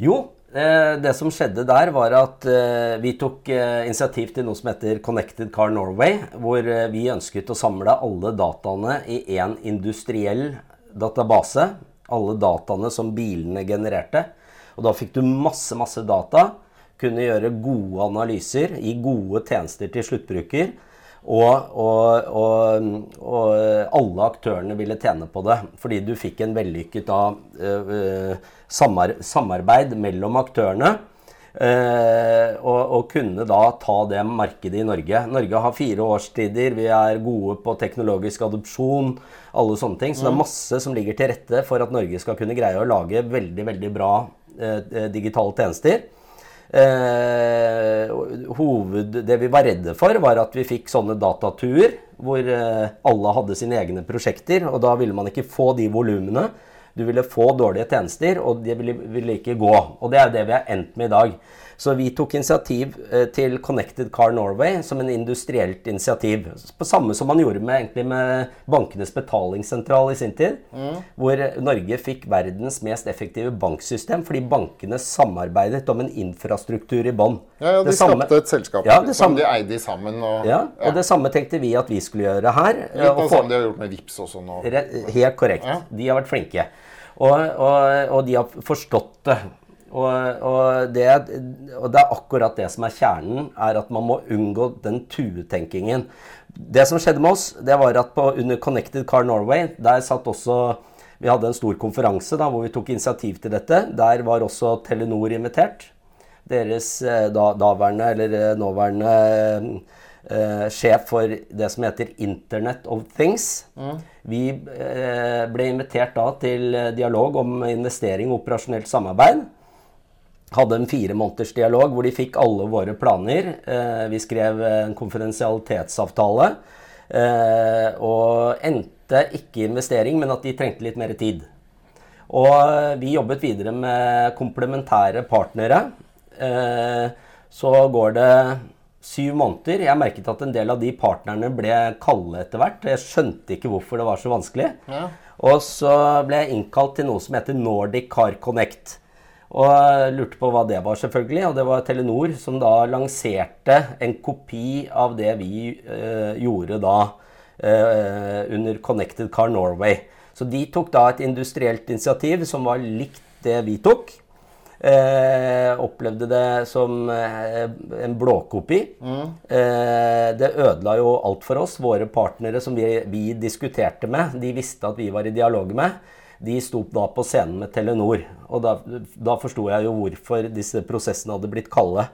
[SPEAKER 3] Jo, det som skjedde der, var at eh, vi tok eh, initiativ til noe som heter Connected Car Norway, hvor eh, vi ønsket å samle alle dataene i én industriell database. Alle dataene som bilene genererte. Og da fikk du masse, masse data. Kunne gjøre gode analyser, gi gode tjenester til sluttbruker. Og, og, og, og alle aktørene ville tjene på det, fordi du fikk en vellykket da, eh, eh, samar samarbeid mellom aktørene. eh, og, og kunne da ta det markedet i Norge. Norge har fire årstider, vi er gode på teknologisk adopsjon, alle sånne ting. Så det er masse som ligger til rette for at Norge skal kunne greie å lage veldig, veldig bra digitale tjenester. Eh, hoved, det vi var redde for, var at vi fikk sånne datatuer hvor eh, alle hadde sine egne prosjekter, og da ville man ikke få de volumene. Du ville få dårlige tjenester, og det ville, ville ikke gå. Og det er det vi har endt med i dag. Så vi tok initiativ eh, til Connected Car Norway som en industrielt initiativ. På samme som man gjorde med, med bankenes betalingssentral i sin tid. Hvor Norge fikk verdens mest effektive banksystem fordi bankene samarbeidet om en infrastruktur i bånn.
[SPEAKER 2] Ja, ja, De
[SPEAKER 3] Det samme-
[SPEAKER 2] skapte et selskap
[SPEAKER 3] Ja, det
[SPEAKER 2] som de eide sammen. Og,
[SPEAKER 3] Ja, og det samme tenkte vi at vi skulle gjøre her.
[SPEAKER 2] Litt
[SPEAKER 3] og
[SPEAKER 2] av sånn de har gjort med Vips også nå.
[SPEAKER 3] Helt korrekt.
[SPEAKER 2] Ja.
[SPEAKER 3] De har vært flinke. Og, og, og de har forstått det. Og, og, det, og, det, er akkurat det som er kjernen, er at man må unngå den tuetenkingen. Det som skjedde med oss, det var at på, under Connected Car Norway, der satt også Vi hadde en stor konferanse da, hvor vi tok initiativ til dette. Der var også Telenor invitert. Deres eh, da, daværende, eller eh, nåværende eh, sjef for det som heter Internet of Things. Mm. Vi eh, ble invitert da til dialog om investering og operasjonelt samarbeid hadde en fire måneders dialog hvor de fikk alle våre planer. Eh, vi skrev en konfidensialitetsavtale. Eh, og endte ikke investering, men at de trengte litt mer tid. Og vi jobbet videre med komplementære partnere. Eh, så går det syv måneder. Jeg merket at en del av de partnerne ble kalde etter hvert. Jeg skjønte ikke hvorfor det var så vanskelig. Ja. Og så ble jeg innkalt til noe som heter Nordic Car Connect. Og lurte på hva det var, selvfølgelig. Og det var Telenor som da lanserte en kopi av det vi eh, gjorde da eh, under Connected Car Norway. Så de tok da et industrielt initiativ som var likt det vi tok. Eh, opplevde det som eh, en blåkopi. Mm. Eh, det ødela jo alt for oss. Våre partnere som vi, vi diskuterte med, de visste at vi var i dialog med de sto da på scenen med Telenor. Og da, da forsto jeg jo hvorfor disse prosessene hadde blitt kalde.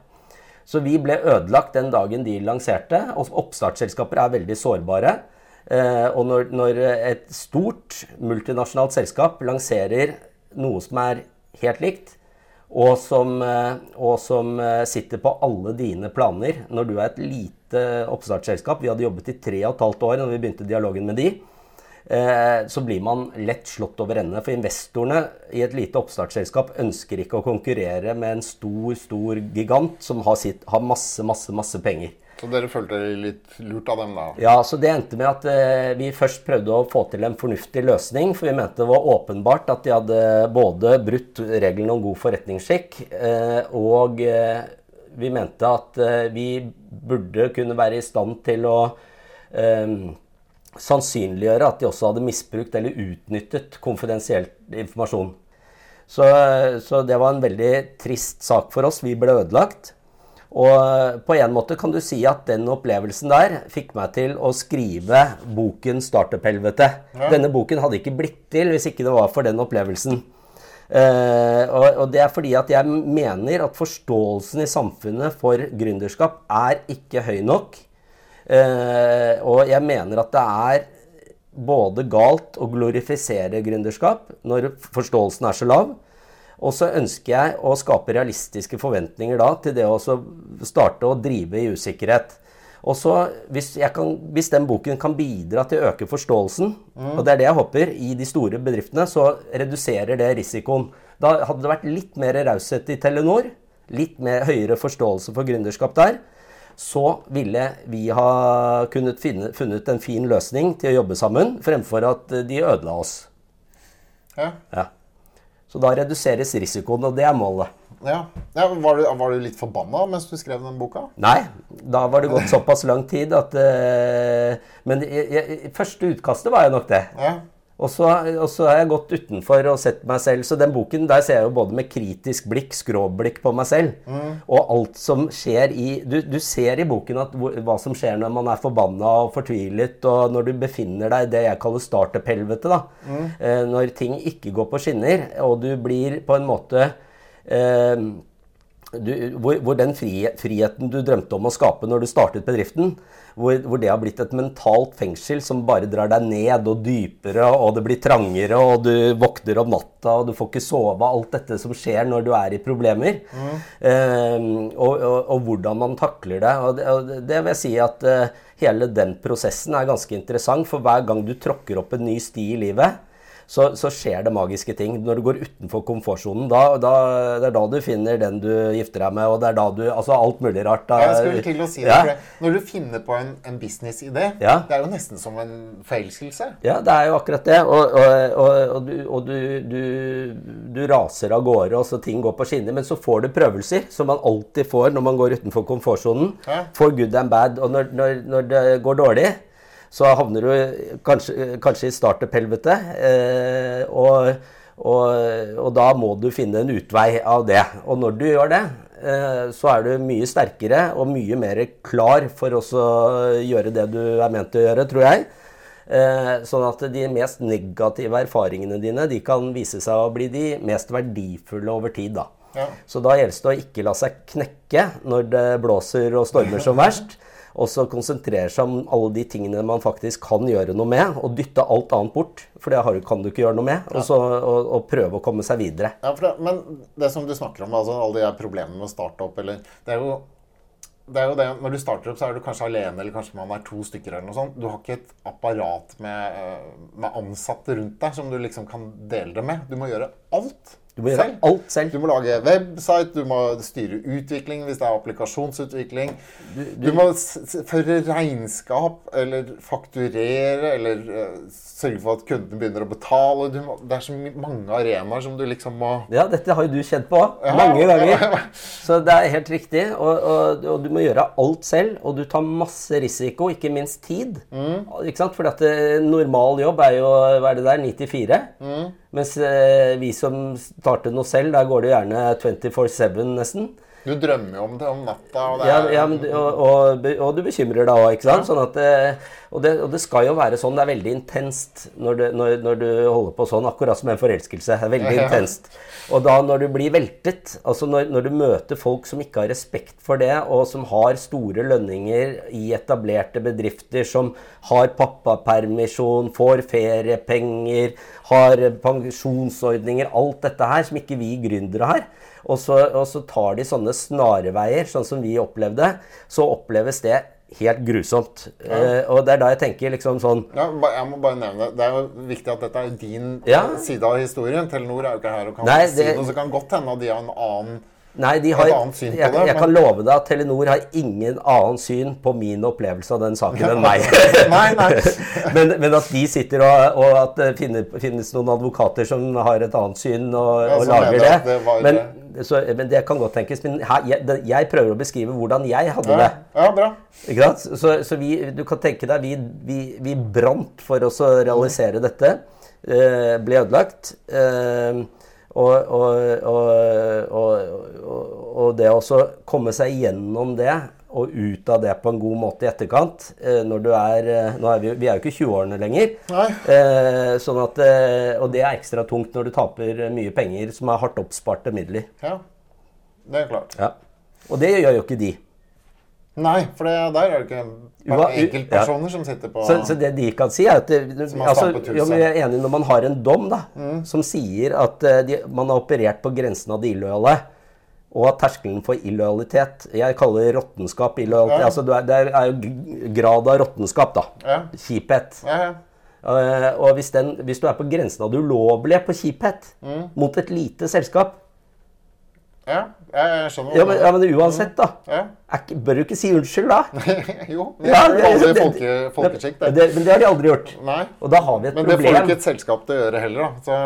[SPEAKER 3] Så vi ble ødelagt den dagen de lanserte. Og oppstartsselskaper er veldig sårbare. Eh, og når, når, et stort multinasjonalt selskap lanserer noe som er helt likt, og som, eh, og som, eh, sitter på alle dine planer Når du er et lite oppstartsselskap Vi hadde jobbet i tre og et halvt år når vi begynte dialogen med de. Eh, så blir man lett slått over ende. For investorene i et lite oppstartsselskap ønsker ikke å konkurrere med en stor, stor gigant som har, sitt, har masse, masse, masse penger.
[SPEAKER 2] Så dere følte dere litt lurt av dem, da?
[SPEAKER 3] Ja, så det endte med at eh, vi først prøvde å få til en fornuftig løsning. For vi mente det var åpenbart at de hadde både brutt reglene om god forretningsskikk, eh, og eh, vi mente at eh, vi burde kunne være i stand til å eh, sannsynliggjøre at de også hadde misbrukt eller utnyttet konfidensiell informasjon. Så, så, det var en veldig trist sak for oss. Vi ble ødelagt. Og på en måte kan du si at den opplevelsen der fikk meg til å skrive boken 'Startup-helvete'. Ja. Denne boken hadde ikke blitt til hvis ikke det var for den opplevelsen. Uh, og, og, det er fordi at jeg mener at forståelsen i samfunnet for gründerskap er ikke høy nok. Eh, og jeg mener at det er både galt å glorifisere gründerskap når forståelsen er så lav. Og så ønsker jeg å skape realistiske forventninger da til det å starte å drive i usikkerhet. Og så, hvis, kan, hvis, den boken kan bidra til å øke forståelsen, mm. og det er det jeg håper, i de store bedriftene, så reduserer det risikoen. Da hadde det vært litt mer raushet i Telenor, litt mer høyere forståelse for gründerskap der så ville vi ha kunnet finne, funnet en fin løsning til å jobbe sammen, fremfor at de ødela oss. Ja. ja. Så da reduseres risikoen, og det er målet.
[SPEAKER 2] Ja. ja var, du, var, du, litt forbanna mens du skrev den boka?
[SPEAKER 3] Nei, da var det gått såpass lang tid at uh, Men jeg, jeg, første utkastet var jeg nok det. Ja. Og så, har jeg gått utenfor og sett meg selv. Så den boken der ser jeg jo både med kritisk blikk, skråblikk på meg selv. Mm. Og alt som skjer i du, du, ser i boken at, hva som skjer når man er forbanna og fortvilet, og når du befinner deg i det jeg kaller startup-helvete. da. Mm. Eh, når ting ikke går på skinner, og du blir på en måte eh, du, hvor, hvor, den friheten du drømte om å skape når du startet bedriften, hvor, hvor, det har blitt et mentalt fengsel som bare drar deg ned og dypere, og det blir trangere, og du våkner om natta, og du får ikke sove. Alt dette som skjer når du er i problemer. Mm. Eh, og, og, og, hvordan man takler det. Og det, og det vil jeg si at eh, hele den prosessen er ganske interessant, for hver gang du tråkker opp en ny sti i livet, så, så, skjer det magiske ting. Når du går utenfor komfortsonen, da, da, det er da du finner den du gifter deg med, og det er da du Altså alt mulig rart. Da,
[SPEAKER 2] jeg skulle til å si det, ja. Når du finner på en, en businessidé, ja. det er jo nesten som en forelskelse.
[SPEAKER 3] Ja, det er jo akkurat det. Og, og, og, og, du, og du, du, du, raser av gårde, og så ting går på skinner. Men så får du prøvelser, som man alltid får når man går utenfor komfortsonen. Ja. For good and bad. Og når, når, når det går dårlig så havner du kanskje, kanskje i startup-helvete. Eh, og, Og, og da må du finne en utvei av det. Og når du gjør det, eh, så er du mye sterkere og mye mer klar for også å gjøre det du er ment til å gjøre, tror jeg. Eh, sånn at de mest negative erfaringene dine de kan vise seg å bli de mest verdifulle over tid. da.
[SPEAKER 2] Ja.
[SPEAKER 3] Så da gjelder det å ikke la seg knekke når det blåser og stormer som verst. Og så konsentrere seg om alle de tingene man faktisk kan gjøre noe med, og dytte alt annet bort. For det kan du ikke gjøre noe med. Og så og, og prøve å komme seg videre.
[SPEAKER 2] Ja, det, men det som du snakker om, altså alle de her problemene med opp, eller Det er jo det er jo det, Når du starter opp, så er du kanskje alene, eller kanskje man er to stykker. eller noe sånt. Du har ikke et apparat med, eh, med ansatte rundt deg som du liksom kan dele det med. Du må gjøre alt
[SPEAKER 3] Du må gjøre alt selv.
[SPEAKER 2] Du må lage website, du må styre utvikling hvis det er applikasjonsutvikling. Du, må s- s- føre regnskap, eller fakturere, eller uh, sørge for at kundene begynner å betale. Du må, det er så mange arenaer som du liksom må
[SPEAKER 3] Ja, dette har jo du kjent på
[SPEAKER 2] Ja,
[SPEAKER 3] mange ganger. Så det er helt riktig. Og, og, og du må gjøre alt selv. Og du tar masse risiko, ikke minst tid.
[SPEAKER 2] Mm.
[SPEAKER 3] Ikke sant? Fordi at eh, normal jobb er jo hva er det der, 9 til 4.
[SPEAKER 2] Mm.
[SPEAKER 3] Mens uh, vi som starter noe selv, der går det gjerne 24-7 nesten.
[SPEAKER 2] Du drømmer jo om det om natta. Og det er,
[SPEAKER 3] ja men, du- og, og, og du bekymrer deg òg, ikke sant? Sånn eh, det, og det skal jo være sånn. Det er veldig intenst når, du, når, når du holder på sånn, akkurat som en forelskelse. Det er veldig
[SPEAKER 2] Ja.
[SPEAKER 3] intenst. Og da når du blir veltet, altså når, når du møter folk som ikke har respekt for det, og som har store lønninger i etablerte bedrifter, som har pappapermisjon, får feriepenger, har pensjonsordninger, alt dette her som ikke vi gründere har. Og så, og så tar de sånne snarveier, sånn som vi opplevde, så oppleves det helt grusomt. Eh, og det er da jeg tenker liksom sånn
[SPEAKER 2] ja, jeg må bare nevne Det Det er jo viktig at dette er din
[SPEAKER 3] Ja.
[SPEAKER 2] side av historien. Telenor er jo ikke her og kan
[SPEAKER 3] Nei,
[SPEAKER 2] si
[SPEAKER 3] det-
[SPEAKER 2] noe, så kan godt hende at de har en annen
[SPEAKER 3] Nei, de har, jeg, jeg
[SPEAKER 2] men-
[SPEAKER 3] kan love deg at Telenor har ingen annen syn på min opplevelse av den saken enn meg.
[SPEAKER 2] Nei, nei.
[SPEAKER 3] men, men at de sitter og, og at det finner, finnes noen advokater som har et annet syn og,
[SPEAKER 2] Ja,
[SPEAKER 3] og lager det.
[SPEAKER 2] det
[SPEAKER 3] men, så, men det kan godt tenkes. Men her, jeg, jeg prøver å beskrive hvordan jeg hadde
[SPEAKER 2] Ja,
[SPEAKER 3] det.
[SPEAKER 2] ja bra.
[SPEAKER 3] Ikke sant? Så, så vi, du kan tenke deg, vi, vi, vi brant for oss å realisere dette. Eh, ble ødelagt. Eh, og, og, og, og, det å komme seg gjennom det og ut av det på en god måte i etterkant eh, når du er, eh, er vi, vi er jo ikke 20-årene lenger. Eh, sånn at, eh, og det er ekstra tungt når du taper mye penger som er hardt oppsparte midler.
[SPEAKER 2] Ja. Det er klart.
[SPEAKER 3] Ja. Og det gjør jo ikke de.
[SPEAKER 2] Nei, for det, der er det ikke bare enkeltpersoner som sitter på
[SPEAKER 3] Så, så det de kan si, er at det,
[SPEAKER 2] har
[SPEAKER 3] altså, jo, Jeg er enig når man har en dom da, som sier at eh, de, man har operert på grensen av det illojale, og at terskelen for illojalitet Jeg kaller det råttenskap. illojalitet,
[SPEAKER 2] Ja.
[SPEAKER 3] altså Det er jo grad av råttenskap, da.
[SPEAKER 2] Ja.
[SPEAKER 3] Kjiphet.
[SPEAKER 2] Ja, ja.
[SPEAKER 3] Uh, og hvis, den, hvis du er på grensen av det ulovlige på kjiphet
[SPEAKER 2] Mm.
[SPEAKER 3] mot et lite selskap
[SPEAKER 2] ja, jeg skjønner.
[SPEAKER 3] ja men, ja, men uansett, da.
[SPEAKER 2] Ja.
[SPEAKER 3] Er, bør du ikke si unnskyld, da?
[SPEAKER 2] jo, men
[SPEAKER 3] Ja,
[SPEAKER 2] det
[SPEAKER 3] det-
[SPEAKER 2] folke, folkeskikk, det.
[SPEAKER 3] det. Men det har de aldri gjort.
[SPEAKER 2] Nei.
[SPEAKER 3] Og da har vi et
[SPEAKER 2] Men det får ikke et selskap til å gjøre heller, da. Så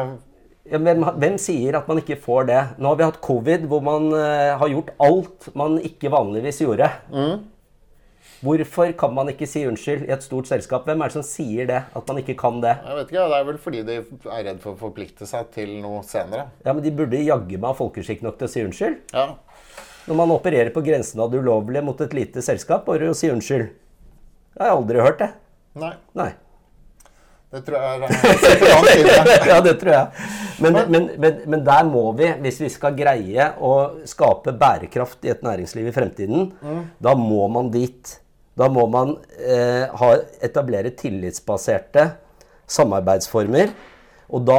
[SPEAKER 3] Ja, hvem, hvem sier at man ikke får det? Nå har vi hatt covid, hvor man uh, har gjort alt man ikke vanligvis gjorde. Hvorfor kan man ikke si unnskyld i et stort selskap? Hvem er det som sier det? At man ikke kan det?
[SPEAKER 2] jeg vet ikke, det er vel fordi de er redd for å forplikte seg til noe senere.
[SPEAKER 3] Ja, men De burde jaggu meg ha folkeskikk nok til å si unnskyld.
[SPEAKER 2] Ja.
[SPEAKER 3] Når man opererer på grensen av det ulovlige mot et lite selskap, bare å si unnskyld. Det har jeg aldri hørt, det.
[SPEAKER 2] Nei,
[SPEAKER 3] Nei.
[SPEAKER 2] det tror jeg er
[SPEAKER 3] ja, det tror jeg. Men, men, men, men der må vi, hvis vi skal greie å skape bærekraft i et næringsliv i fremtiden, da må man dit. Da må man eh, ha, etablere tillitsbaserte samarbeidsformer. Og da,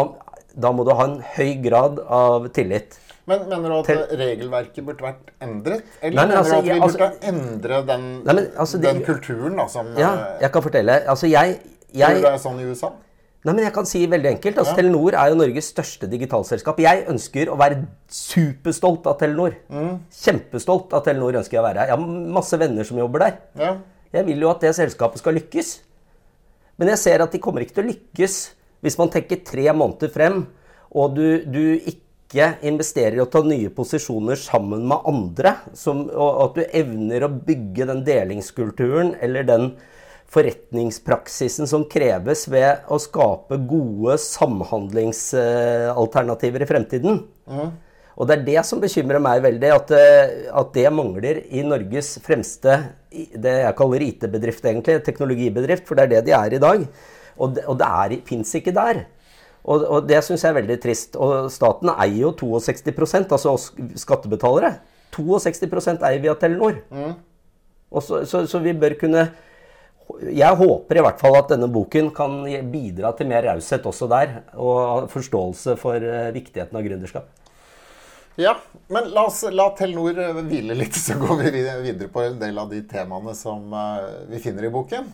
[SPEAKER 3] da må du ha en høy grad av tillit.
[SPEAKER 2] Men mener du at
[SPEAKER 3] Til-
[SPEAKER 2] regelverket burde vært endret? Eller
[SPEAKER 3] Nei, men
[SPEAKER 2] mener
[SPEAKER 3] altså,
[SPEAKER 2] du at vi burde
[SPEAKER 3] altså-
[SPEAKER 2] endre den,
[SPEAKER 3] Nei, men altså, det-
[SPEAKER 2] den kulturen da, som
[SPEAKER 3] Ja,
[SPEAKER 2] eh,
[SPEAKER 3] jeg kan fortelle. Altså, jeg,
[SPEAKER 2] Tror du det er sånn i USA?
[SPEAKER 3] Nei, men jeg kan si veldig enkelt. Altså,
[SPEAKER 2] Ja.
[SPEAKER 3] Telenor er jo Norges største digitalselskap. Jeg ønsker å være superstolt av Telenor.
[SPEAKER 2] Mm.
[SPEAKER 3] Kjempestolt av Telenor ønsker jeg å være. Jeg har masse venner som jobber der.
[SPEAKER 2] Ja.
[SPEAKER 3] Jeg vil jo at det selskapet skal lykkes. Men jeg ser at de kommer ikke til å lykkes hvis man tenker tre måneder frem, og du, du ikke investerer i å ta nye posisjoner sammen med andre, som, og at du evner å bygge den delingskulturen eller den forretningspraksisen som kreves ved å skape gode samhandlingsalternativer i fremtiden. Og det er det som bekymrer meg veldig, at, eh, at det mangler i Norges fremste det jeg kaller IT-bedrift, egentlig. Teknologibedrift, for det er det de er i dag. Og det, og det fins ikke der. Og, og det syns jeg er veldig trist. Og staten eier jo 62 altså oss skattebetalere. 62 eier vi av Telenor. Mm. Så, så, så, vi bør kunne Jeg håper i hvert fall at denne boken kan bidra til mer raushet også der. Og forståelse for eh, viktigheten av gründerskap.
[SPEAKER 2] Ja, men la, oss, la Telenor eh, hvile litt, så går vi videre på en del av de temaene som uh, vi finner i boken.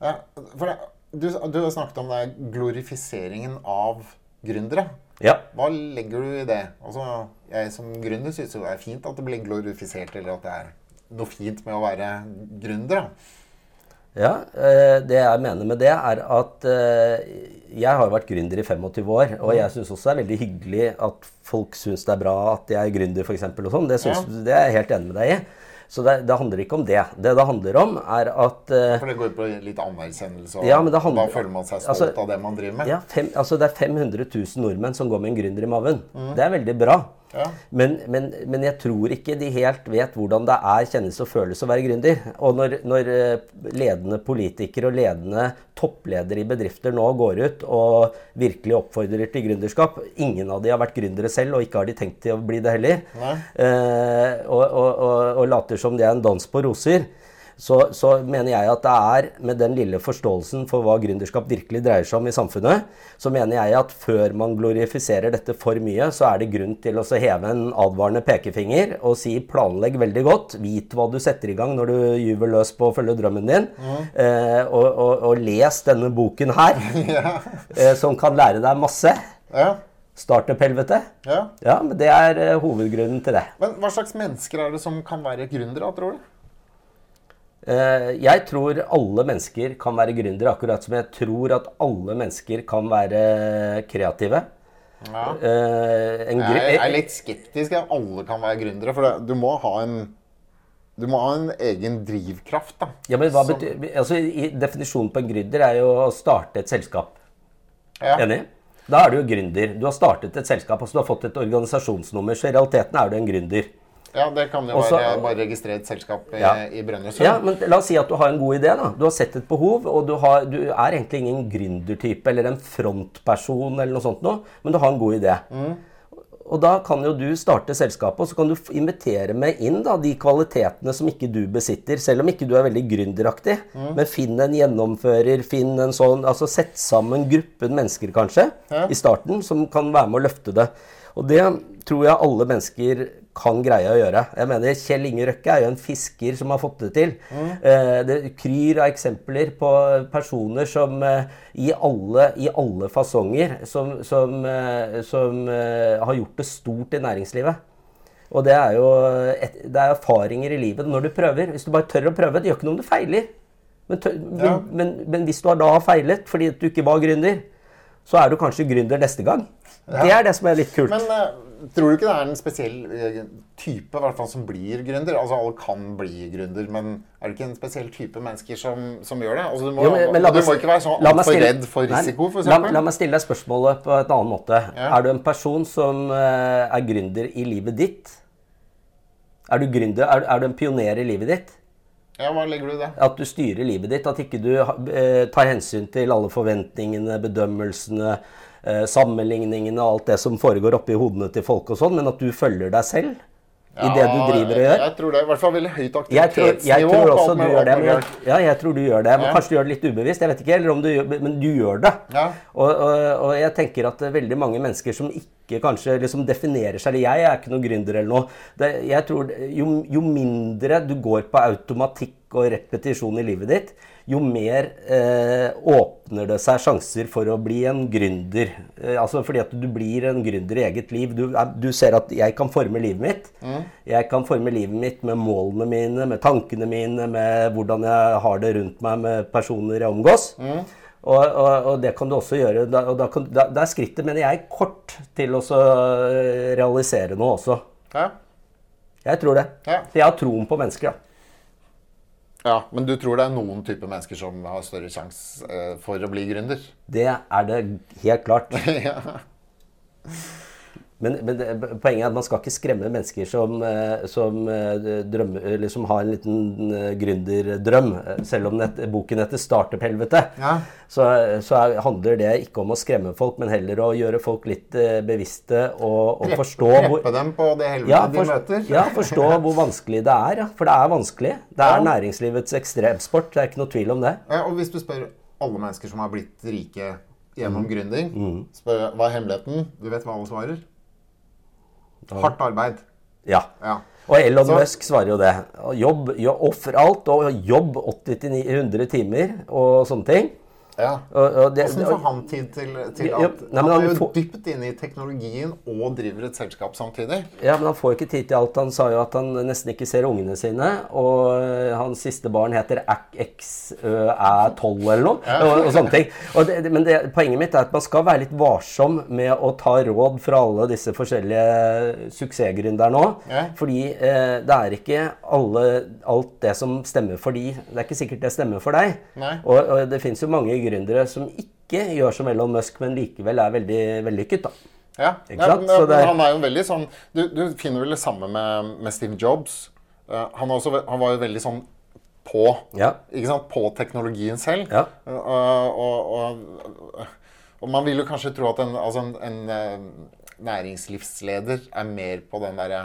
[SPEAKER 2] For det, du, du, har snakket om det glorifiseringen av gründere.
[SPEAKER 3] Ja.
[SPEAKER 2] Hva legger du i det? Altså, jeg som gründer syns det er fint at det blir glorifisert, eller at det er noe fint med å være gründer.
[SPEAKER 3] Ja, det jeg mener med det, er at jeg har jo vært gründer i 25 år, og jeg syns også det er veldig hyggelig at folk syns det er bra at jeg er gründer, f.eks. Sånn. Det, synes, det er jeg helt enig med deg i. Så det, det, handler ikke om det. Det det handler om, er at uh,
[SPEAKER 2] For det går på litt anerkjennelse, og ja, handler, da føler man seg stolt altså, av det man driver med?
[SPEAKER 3] Ja, fem, altså Det er 500 000 nordmenn som går med en gründer i maven. Mm. Det er veldig bra. Ja. Men, men, men, jeg tror ikke de helt vet hvordan det er, kjennes og føles å være gründer. Og når, når, eh, ledende politikere og ledende toppledere i bedrifter nå går ut og virkelig oppfordrer til gründerskap Ingen av de har vært gründere selv, og ikke har de tenkt til å bli det heller. Eh, og, og, og, og later som det er en dans på roser så, så, mener jeg at det er, med den lille forståelsen for hva gründerskap virkelig dreier seg om i samfunnet, så mener jeg at før man glorifiserer dette for mye, så er det grunn til å heve en advarende pekefinger og si planlegg veldig godt. Vit hva du setter i gang når du gyver løs på å følge drømmen din. Mm. Eh, og, og, og, les denne boken her, ja. eh, som kan lære deg masse. Ja. Startup-helvete. Ja. ja. men det er uh, hovedgrunnen til det.
[SPEAKER 2] Men Hva slags mennesker er det som kan være gründere, tror du?
[SPEAKER 3] Eh, jeg tror alle mennesker kan være gründere, akkurat som jeg tror at alle mennesker kan være kreative.
[SPEAKER 2] Ja. Uh, jeg er litt skeptisk at alle kan være gründere. For du må ha en du må ha en egen drivkraft. da.
[SPEAKER 3] Ja, men hva betyr, altså, Definisjonen på en gründer er jo å starte et selskap. Ja. Enig? Da er du jo gründer. Du har startet et selskap, altså du har fått et organisasjonsnummer. Så i realiteten er du en gründer.
[SPEAKER 2] Ja, det kan jo Også, være bare registrere et selskap i, ja. i Brønnøysund.
[SPEAKER 3] Ja, men la oss si at du har en god idé. da. Du har sett et behov, og du, har, du er egentlig ingen gründertype eller en frontperson, eller noe sånt noe, men du har en god idé. Mm. Og da kan jo du starte selskapet, og så kan du invitere med inn da, de kvalitetene som ikke du besitter, selv om ikke du er veldig gründeraktig. Mm. Men finn en gjennomfører, finn en sånn Altså sett sammen gruppen mennesker, kanskje, ja. i starten, som kan være med å løfte det. Og det tror jeg alle mennesker kan greie å gjøre. Jeg mener, Kjell Inge Røkke er jo en fisker som har fått det til. Mm. Eh, det kryr av eksempler på personer som eh, i, alle, i alle fasonger som, som, eh, som har gjort det stort i næringslivet. Og det er jo et, det er erfaringer i livet når du prøver. Hvis du bare tør å prøve. Det gjør ikke noe om du feiler. Men, tør, ja. men, men, men, hvis du har da feilet fordi du ikke var gründer, så er du kanskje gründer neste gang. Ja. Det er det som er litt kult.
[SPEAKER 2] Men tror du ikke det er en spesiell type type hvert fall, som blir gründer? Altså Alle kan bli gründer, men er det ikke en spesiell type mennesker som, som gjør det? Altså, du, må, jo, men, men du må ikke være så altfor redd for risiko, f.eks.
[SPEAKER 3] La, la meg stille deg spørsmålet på et annen måte. Ja. Er du en person som uh, er gründer i livet ditt? Er du gründer? Er, er du en pioner i livet ditt?
[SPEAKER 2] Ja, hva legger du i det?
[SPEAKER 3] At du styrer livet ditt. At ikke du eh, tar hensyn til alle forventningene, bedømmelsene, eh, sammenligningene og alt det som foregår oppi hodene til folk og sånn, men at du følger deg selv ja, i det du driver og gjør.
[SPEAKER 2] Jeg tror det er i hvert fall veldig høyt
[SPEAKER 3] aktivitetsnivå. Jeg tror, også du gjør det. Men ja, jeg tror du gjør det. Men ja. Kanskje du gjør det litt ubevisst, jeg vet ikke, eller om du gjør, men du gjør det. Ja. Og, og, og, jeg tenker at veldig mange mennesker som ikke kanskje liksom definerer seg eller Jeg er ikke noen gründer eller noe. Det, jeg tror jo, jo mindre du går på automatikk og repetisjon i livet ditt, jo mer eh, åpner det seg sjanser for å bli en gründer. Eh, altså fordi at du blir en gründer i eget liv. Du, du ser at jeg kan forme livet mitt. Mm. Jeg kan forme livet mitt med målene mine, med tankene mine, med hvordan jeg har det rundt meg med personer jeg omgås. Mm. Og, og, og, det kan du også gjøre. Da, og da, kan, da, da er skrittet, mener jeg, kort til å eh, realisere noe også. Ja. Jeg tror det. Ja. Jeg har troen på mennesker. Ja.
[SPEAKER 2] Ja, Men du tror det er noen type mennesker som har større sjanse eh, for å bli gründer?
[SPEAKER 3] Det er det helt klart.
[SPEAKER 2] ja.
[SPEAKER 3] Men, men poenget er at man skal ikke skremme mennesker som, eh, som, eh, drømmer, eller som har en liten eh, gründerdrøm. Selv om net, boken heter 'Startup-helvete',
[SPEAKER 2] Ja.
[SPEAKER 3] så, så er, handler det ikke om å skremme folk, men heller å gjøre folk litt bevisste og, og forstå hvor
[SPEAKER 2] dem på det helvete
[SPEAKER 3] ja,
[SPEAKER 2] de møter?
[SPEAKER 3] ja, forstå hvor vanskelig det er. Ja. For det er vanskelig. Det er
[SPEAKER 2] Ja.
[SPEAKER 3] næringslivets ekstremsport. Det er ikke noe tvil om det.
[SPEAKER 2] Og hvis du spør alle mennesker som har blitt rike gjennom
[SPEAKER 3] Mm.
[SPEAKER 2] gründing, spør hva er hemmeligheten, du vet hva alle svarer? Hardt arbeid.
[SPEAKER 3] Ja.
[SPEAKER 2] Ja.
[SPEAKER 3] Og Elon
[SPEAKER 2] Så-
[SPEAKER 3] Musk svarer jo det. Jobb, jobb, offer alt og jobb 80-100 timer og sånne ting.
[SPEAKER 2] Ja. Hvordan får han tid til, til
[SPEAKER 3] Ja,
[SPEAKER 2] alt?
[SPEAKER 3] nei,
[SPEAKER 2] han er jo
[SPEAKER 3] får-
[SPEAKER 2] dypt inne i teknologien og driver et selskap samtidig.
[SPEAKER 3] Ja, men han får ikke tid til alt. Han sa jo at han nesten ikke ser ungene sine. Og øh, hans siste barn heter XØ12 eller noe. Og, og sånne ting. Og det, men det, poenget mitt er at man skal være litt varsom med å ta råd fra alle disse forskjellige suksessgründerne òg.
[SPEAKER 2] Ja.
[SPEAKER 3] Fordi eh, det er ikke alle, alt det som stemmer for de. Det er ikke sikkert det stemmer for deg.
[SPEAKER 2] Nei.
[SPEAKER 3] Og, og det fins jo mange gründere som ikke gjør som Elon Musk, men likevel er veldig vellykket. da.
[SPEAKER 2] Ja, ja men,
[SPEAKER 3] er-
[SPEAKER 2] han er jo veldig sånn Du, du finner vel det samme med, med Steve Jobs. Uh, han, også, han var jo veldig sånn på,
[SPEAKER 3] Ja.
[SPEAKER 2] ikke sant? på teknologien selv.
[SPEAKER 3] Ja.
[SPEAKER 2] Uh, og, og, og man vil jo kanskje tro at en, altså en, en eh, næringslivsleder er mer på den derre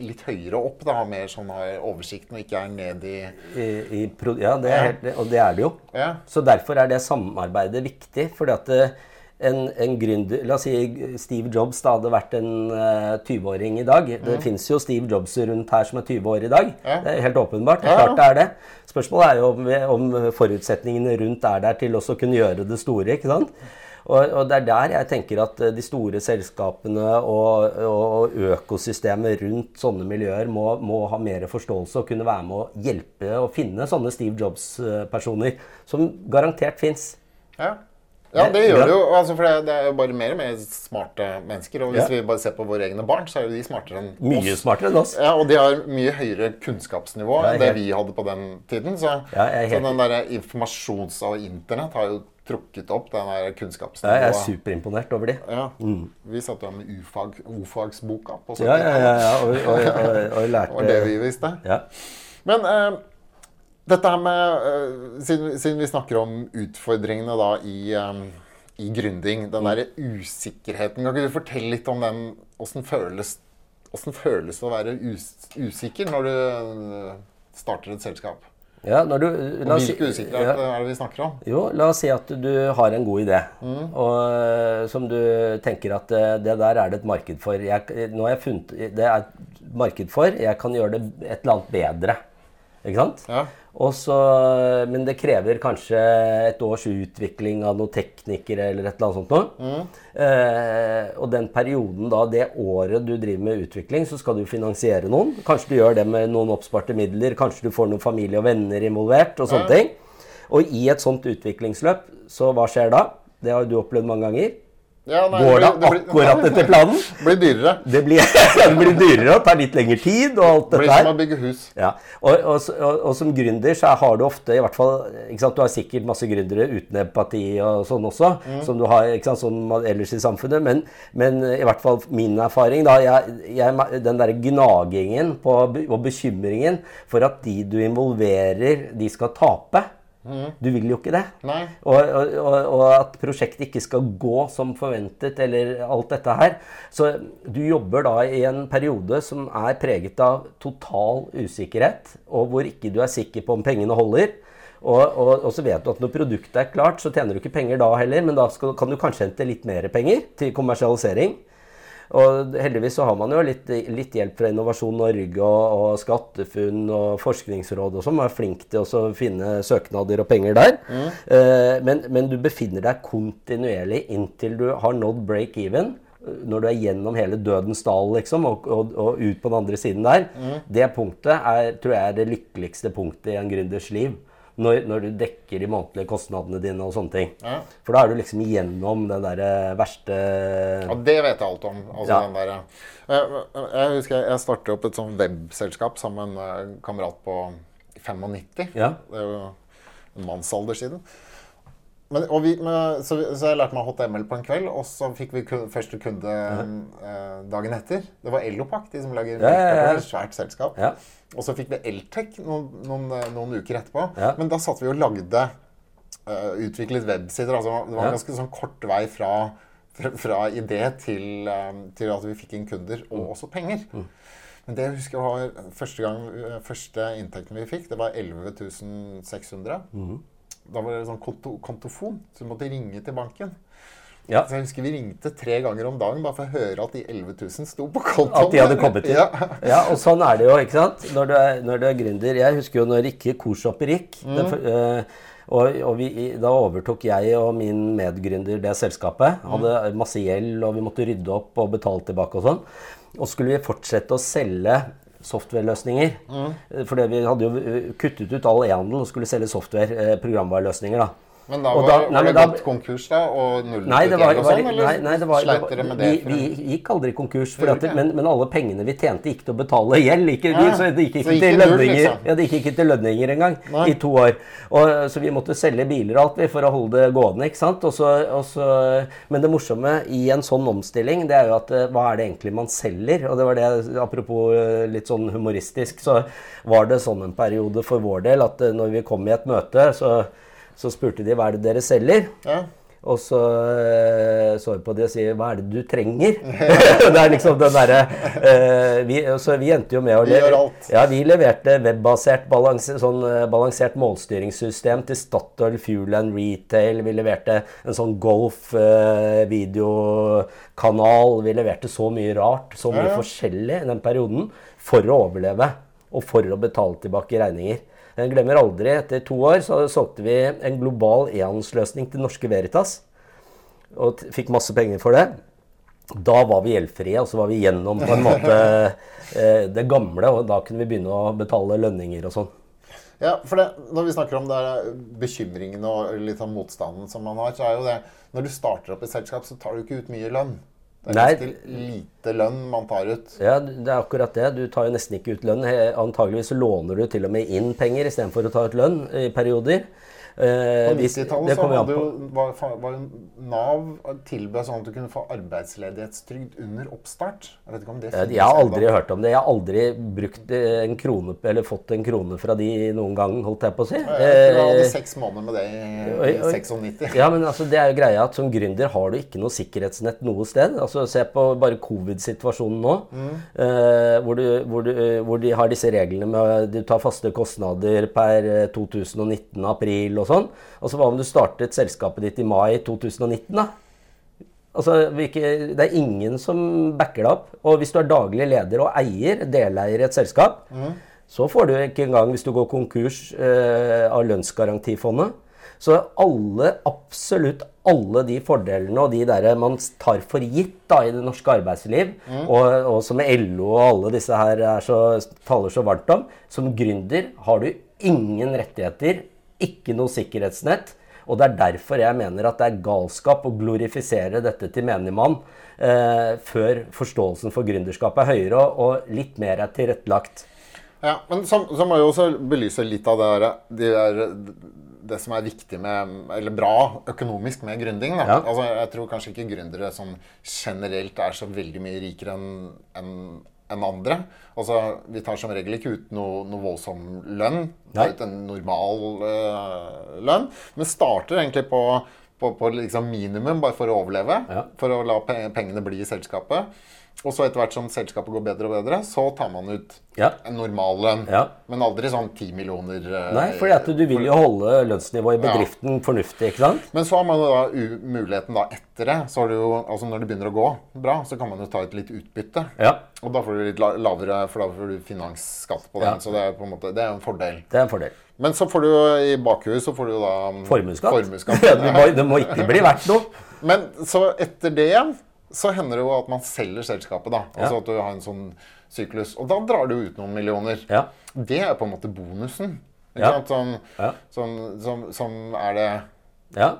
[SPEAKER 2] litt høyere opp, da, mer sånn har oversikten og ikke er ned i
[SPEAKER 3] I, i, ja, det er helt, og det er det jo.
[SPEAKER 2] Ja.
[SPEAKER 3] Så derfor er det samarbeidet viktig. fordi at eh, en, en gründer La oss si Steve Jobs da hadde vært en uh, 20-åring i dag. Det fins jo Steve Jobs rundt her som er 20 år i dag.
[SPEAKER 2] Ja.
[SPEAKER 3] Det er helt åpenbart.
[SPEAKER 2] Ja.
[SPEAKER 3] klart det er det. Spørsmålet er jo om, om forutsetningene rundt er der til også å kunne gjøre det store. ikke sant? Og, og det er der jeg tenker at eh, de store selskapene og, og økosystemet rundt sånne miljøer må, må ha mer forståelse og kunne være med å hjelpe å finne sånne Steve Jobs-personer, som garantert fins.
[SPEAKER 2] Ja. Ja, det
[SPEAKER 3] Det-
[SPEAKER 2] gjør det jo. Altså, for det, det er jo bare mer og mer smarte mennesker. Og hvis
[SPEAKER 3] Ja.
[SPEAKER 2] vi bare ser på våre egne barn, så er jo de smartere enn
[SPEAKER 3] Mye
[SPEAKER 2] oss.
[SPEAKER 3] smartere enn oss.
[SPEAKER 2] Ja, Og de har mye høyere kunnskapsnivå enn det
[SPEAKER 3] helt-
[SPEAKER 2] vi hadde på den tiden. Så,
[SPEAKER 3] Ja, er
[SPEAKER 2] så den der informasjons- og internett har jo trukket opp den der
[SPEAKER 3] Jeg er superimponert over de.
[SPEAKER 2] Ja. Vi satt jo med ufag, O-fagsboka på
[SPEAKER 3] Ja, ja, ja, ja og, og, og, og
[SPEAKER 2] Det var det vi visste.
[SPEAKER 3] ja.
[SPEAKER 2] Men eh, dette her med eh, siden, siden vi snakker om utfordringene da i, eh, i gründing, den derre usikkerheten Kan ikke du fortelle litt om den Åssen føles, hvordan føles det å være us, usikker når du eh, starter et selskap?
[SPEAKER 3] Ja, når du la oss si-
[SPEAKER 2] Hvilke usikkerhet
[SPEAKER 3] ja.
[SPEAKER 2] er det vi snakker om?
[SPEAKER 3] Jo, la oss si at du har en god idé,
[SPEAKER 2] Mm.
[SPEAKER 3] og øh, som du tenker at øh, det der er det et marked for. Jeg, nå har jeg funnet Det er et marked for, jeg kan gjøre det et eller annet bedre. Ikke sant?
[SPEAKER 2] Ja.
[SPEAKER 3] Også, men det krever kanskje et års utvikling av noen teknikere eller et eller annet sånt noe.
[SPEAKER 2] Mm.
[SPEAKER 3] Eh, og den perioden da, det året du driver med utvikling, så skal du finansiere noen. Kanskje du gjør det med noen oppsparte midler, kanskje du får noen familie og venner involvert og sånne ting. Og i et sånt utviklingsløp, så hva skjer da? Det har du opplevd mange ganger.
[SPEAKER 2] Ja, nei,
[SPEAKER 3] Går det
[SPEAKER 2] blir- blir-
[SPEAKER 3] akkurat etter planen?
[SPEAKER 2] Det blir dyrere.
[SPEAKER 3] Det blir, det blir dyrere og tar litt lengre tid og alt
[SPEAKER 2] Det blir
[SPEAKER 3] dette her.
[SPEAKER 2] som å bygge hus.
[SPEAKER 3] Ja, og, og, og, og som gründer så har du ofte i hvert fall, ikke sant, Du har sikkert masse gründere uten empati og sånn også, som du har ikke sant, som ellers i samfunnet. Men, men i hvert fall min erfaring, da, jeg, jeg, den derre gnagingen på, og bekymringen for at de du involverer, de skal tape. Du vil jo ikke det. Og, og, og, og at prosjektet ikke skal gå som forventet, eller alt dette her. Så du jobber da i en periode som er preget av total usikkerhet, og hvor ikke du er sikker på om pengene holder. Og, og, og så vet du at når produktet er klart, så tjener du ikke penger da heller, men da skal, kan du kanskje hente litt mer penger til kommersialisering. Og heldigvis så har man jo litt, litt hjelp fra Innovasjon Norge og, og SkatteFUNN og Forskningsråd og sånn. Er flink til å finne søknader og penger der. Eh, men, men du befinner deg kontinuerlig inntil du har nådd break even. Når du er gjennom hele dødens dal liksom, og, og, og ut på den andre siden der. Det punktet er, tror jeg er det lykkeligste punktet i en gründers liv. Når, når du dekker de månedlige kostnadene dine og sånne ting.
[SPEAKER 2] Ja.
[SPEAKER 3] For da er du liksom igjennom den der eh, verste
[SPEAKER 2] Ja, det vet jeg alt om. Altså
[SPEAKER 3] Ja.
[SPEAKER 2] den der, jeg, husker jeg startet opp et sånn webselskap sammen med en kamerat på 95.
[SPEAKER 3] Ja.
[SPEAKER 2] Det er jo en mannsalder siden. Men, vi, men, så, så jeg lærte meg HTML på en kveld, og så fikk vi kun, første kunde eh, dagen etter. Det var Elopak, de som lager
[SPEAKER 3] Ja, ja, ja.
[SPEAKER 2] et svært selskap.
[SPEAKER 3] Ja.
[SPEAKER 2] Og så fikk vi Eltec noen, noen, eh, noen uker etterpå.
[SPEAKER 3] Ja.
[SPEAKER 2] Men da satt vi og lagde uh, Utviklet websider. Altså, det var en
[SPEAKER 3] Ja.
[SPEAKER 2] ganske sånn kort vei fra, fra, fra idé til, um, til at vi fikk inn kunder, og
[SPEAKER 3] Mm.
[SPEAKER 2] også penger. Men det jeg husker var første, gang, første inntekten vi fikk, det var 11 600.
[SPEAKER 3] Mm.
[SPEAKER 2] Da var det sånn konto, kontofon, så vi måtte ringe til banken.
[SPEAKER 3] Ja.
[SPEAKER 2] Så jeg husker vi ringte tre ganger om dagen bare for å høre at de 11 000 sto på kontoen.
[SPEAKER 3] At de hadde kommet inn.
[SPEAKER 2] Ja.
[SPEAKER 3] Ja, og sånn er det jo, ikke sant? Når du er, når du er gründer. Jeg husker jo når Rikke Korshopper gikk. det for- eh, og og vi, da overtok jeg og min medgründer det selskapet. Hadde masse gjeld, og vi måtte rydde opp og betale tilbake og sånn. Og skulle vi fortsette å selge software-løsninger. For vi hadde jo eh, kuttet ut all e-handel og skulle selge software, eh, programvareløsninger. da.
[SPEAKER 2] Men da var,
[SPEAKER 3] da-
[SPEAKER 2] var det
[SPEAKER 3] da-
[SPEAKER 2] gått konkurs da, og
[SPEAKER 3] Nei,
[SPEAKER 2] gjeld og sånn, eller
[SPEAKER 3] nei, nei, det var,
[SPEAKER 2] sleit dere med det?
[SPEAKER 3] vi, vi gikk aldri konkurs,
[SPEAKER 2] Dere
[SPEAKER 3] at, men, men alle pengene vi tjente, gikk til å betale gjeld. Ikke,
[SPEAKER 2] Ja,
[SPEAKER 3] så det gikk ikke
[SPEAKER 2] gikk
[SPEAKER 3] til
[SPEAKER 2] i null,
[SPEAKER 3] lønninger
[SPEAKER 2] liksom.
[SPEAKER 3] ja, det gikk ikke til lønninger engang
[SPEAKER 2] Nei.
[SPEAKER 3] i to år. Og, så vi måtte selge biler og alt vi for å holde det gående. ikke sant? Og så, og så, men det morsomme i en sånn omstilling, det er jo at eh, hva er det egentlig man selger? Og det var det, apropos eh, litt sånn humoristisk, så var det sånn en periode for vår del at eh, når vi kom i et møte, så, så spurte de hva er det dere selger?
[SPEAKER 2] Ja.
[SPEAKER 3] Og så eh, så vi på de og sier 'hva er det du trenger'? det er liksom den derre uh, Så vi endte jo med å
[SPEAKER 2] alt.
[SPEAKER 3] Ja, vi leverte webbasert balanse, sånn, eh, balansert målstyringssystem til Statoil Fuel and Retail. Vi leverte en sånn golf-videokanal. vi leverte så mye rart, så mye
[SPEAKER 2] Ja, ja.
[SPEAKER 3] forskjellig i den perioden for å overleve og for å betale tilbake regninger. Jeg glemmer aldri, etter to år så solgte vi en global e-handelsløsning til norske Veritas. Og fikk masse penger for det. Da var vi gjeldfrie, og så var vi gjennom på en måte eh, det gamle. Og da kunne vi begynne å betale lønninger og sånn.
[SPEAKER 2] Ja, for det, Når vi snakker om det bekymringen og litt av motstanden som man har, så er jo det Når du starter opp et selskap, så tar du ikke ut mye lønn. Det er ganske lite lønn man tar ut.
[SPEAKER 3] Ja, det er akkurat det. Du tar jo nesten ikke ut lønn. Antageligvis låner du til og med inn penger istedenfor å ta ut lønn i perioder. Eh,
[SPEAKER 2] På 90-tallet
[SPEAKER 3] det
[SPEAKER 2] så
[SPEAKER 3] kommer vi an
[SPEAKER 2] hadde
[SPEAKER 3] på.
[SPEAKER 2] jo, var, var Nav tilbød sånn at du kunne få arbeidsledighetstrygd under oppstart. Jeg vet ikke om det finnes
[SPEAKER 3] Jeg har aldri hørt om det. Jeg har aldri brukt eh, en krone, eller fått en krone fra de noen gang, holdt jeg på å si.
[SPEAKER 2] Jeg jeg hadde
[SPEAKER 3] Eh,
[SPEAKER 2] seks måneder med det i, i 96.
[SPEAKER 3] Ja, men altså, det er jo greia at som gründer har du ikke noe sikkerhetsnett noe sted. Altså, Se på bare covid-situasjonen nå, eh, hvor, du, hvor, du, hvor de har disse reglene med du tar faste kostnader per eh, 2019 april og sånn. Og så Hva om du startet selskapet ditt i mai 2019? da? Altså, Det er ingen som backer deg opp. Og hvis du er daglig leder og eier, deleier i et selskap, så får du ikke engang, hvis du går konkurs, eh, av lønnsgarantifondet. Så alle, absolutt alle de fordelene og de der man tar for gitt da, i det norske arbeidsliv, og, og som LO og alle disse her er så, taler så varmt om, som gründer har du ingen rettigheter, ikke noe sikkerhetsnett. Og det er derfor jeg mener at det er galskap å glorifisere dette til menigmann eh, før forståelsen for gründerskap er høyere og, og litt mer er tilrettelagt.
[SPEAKER 2] Ja, men så, så må jeg også belyse litt av det, der, de der, det som er viktig med, eller bra økonomisk med gründing.
[SPEAKER 3] Ja.
[SPEAKER 2] Altså, jeg tror kanskje ikke gründere som generelt er så veldig mye rikere enn enn- enn andre. Altså, Vi tar som regel ikke ut noe, noe voldsom lønn.
[SPEAKER 3] Nei.
[SPEAKER 2] Tar ut en normal uh, lønn. Men starter egentlig på, på, på liksom minimum bare for å overleve.
[SPEAKER 3] Ja.
[SPEAKER 2] For å la pengene bli i selskapet. Og så etter hvert som selskapet går bedre og bedre, så tar man ut
[SPEAKER 3] Ja.
[SPEAKER 2] en normallønn.
[SPEAKER 3] Ja.
[SPEAKER 2] Men aldri sånn 10 millioner. eh,
[SPEAKER 3] Nei, fordi du vil jo holde lønnsnivået i bedriften fornuftig, ikke sant?
[SPEAKER 2] Men så har man jo da muligheten da etter det. så har du jo, altså Når det begynner å gå bra, så kan man jo ta ut litt utbytte.
[SPEAKER 3] Ja,
[SPEAKER 2] Og da får du litt lavere, for da får du finansskatt på den. Så det er på en måte, det er en fordel.
[SPEAKER 3] det er en fordel.
[SPEAKER 2] Men så får du jo i bakhuet så får du da um,
[SPEAKER 3] Formuesskatt.
[SPEAKER 2] formuesskatt.
[SPEAKER 3] Det, må, det må ikke bli verdt noe.
[SPEAKER 2] Men så etter det igjen så hender det jo at man selger selskapet. da. Altså
[SPEAKER 3] Ja.
[SPEAKER 2] at du har en sånn syklus. Og da drar du ut noen millioner.
[SPEAKER 3] Ja.
[SPEAKER 2] Det er på en måte bonusen. Ikke
[SPEAKER 3] Ja.
[SPEAKER 2] sant? Som,
[SPEAKER 3] Ja.
[SPEAKER 2] som, som, som er det
[SPEAKER 3] Ja.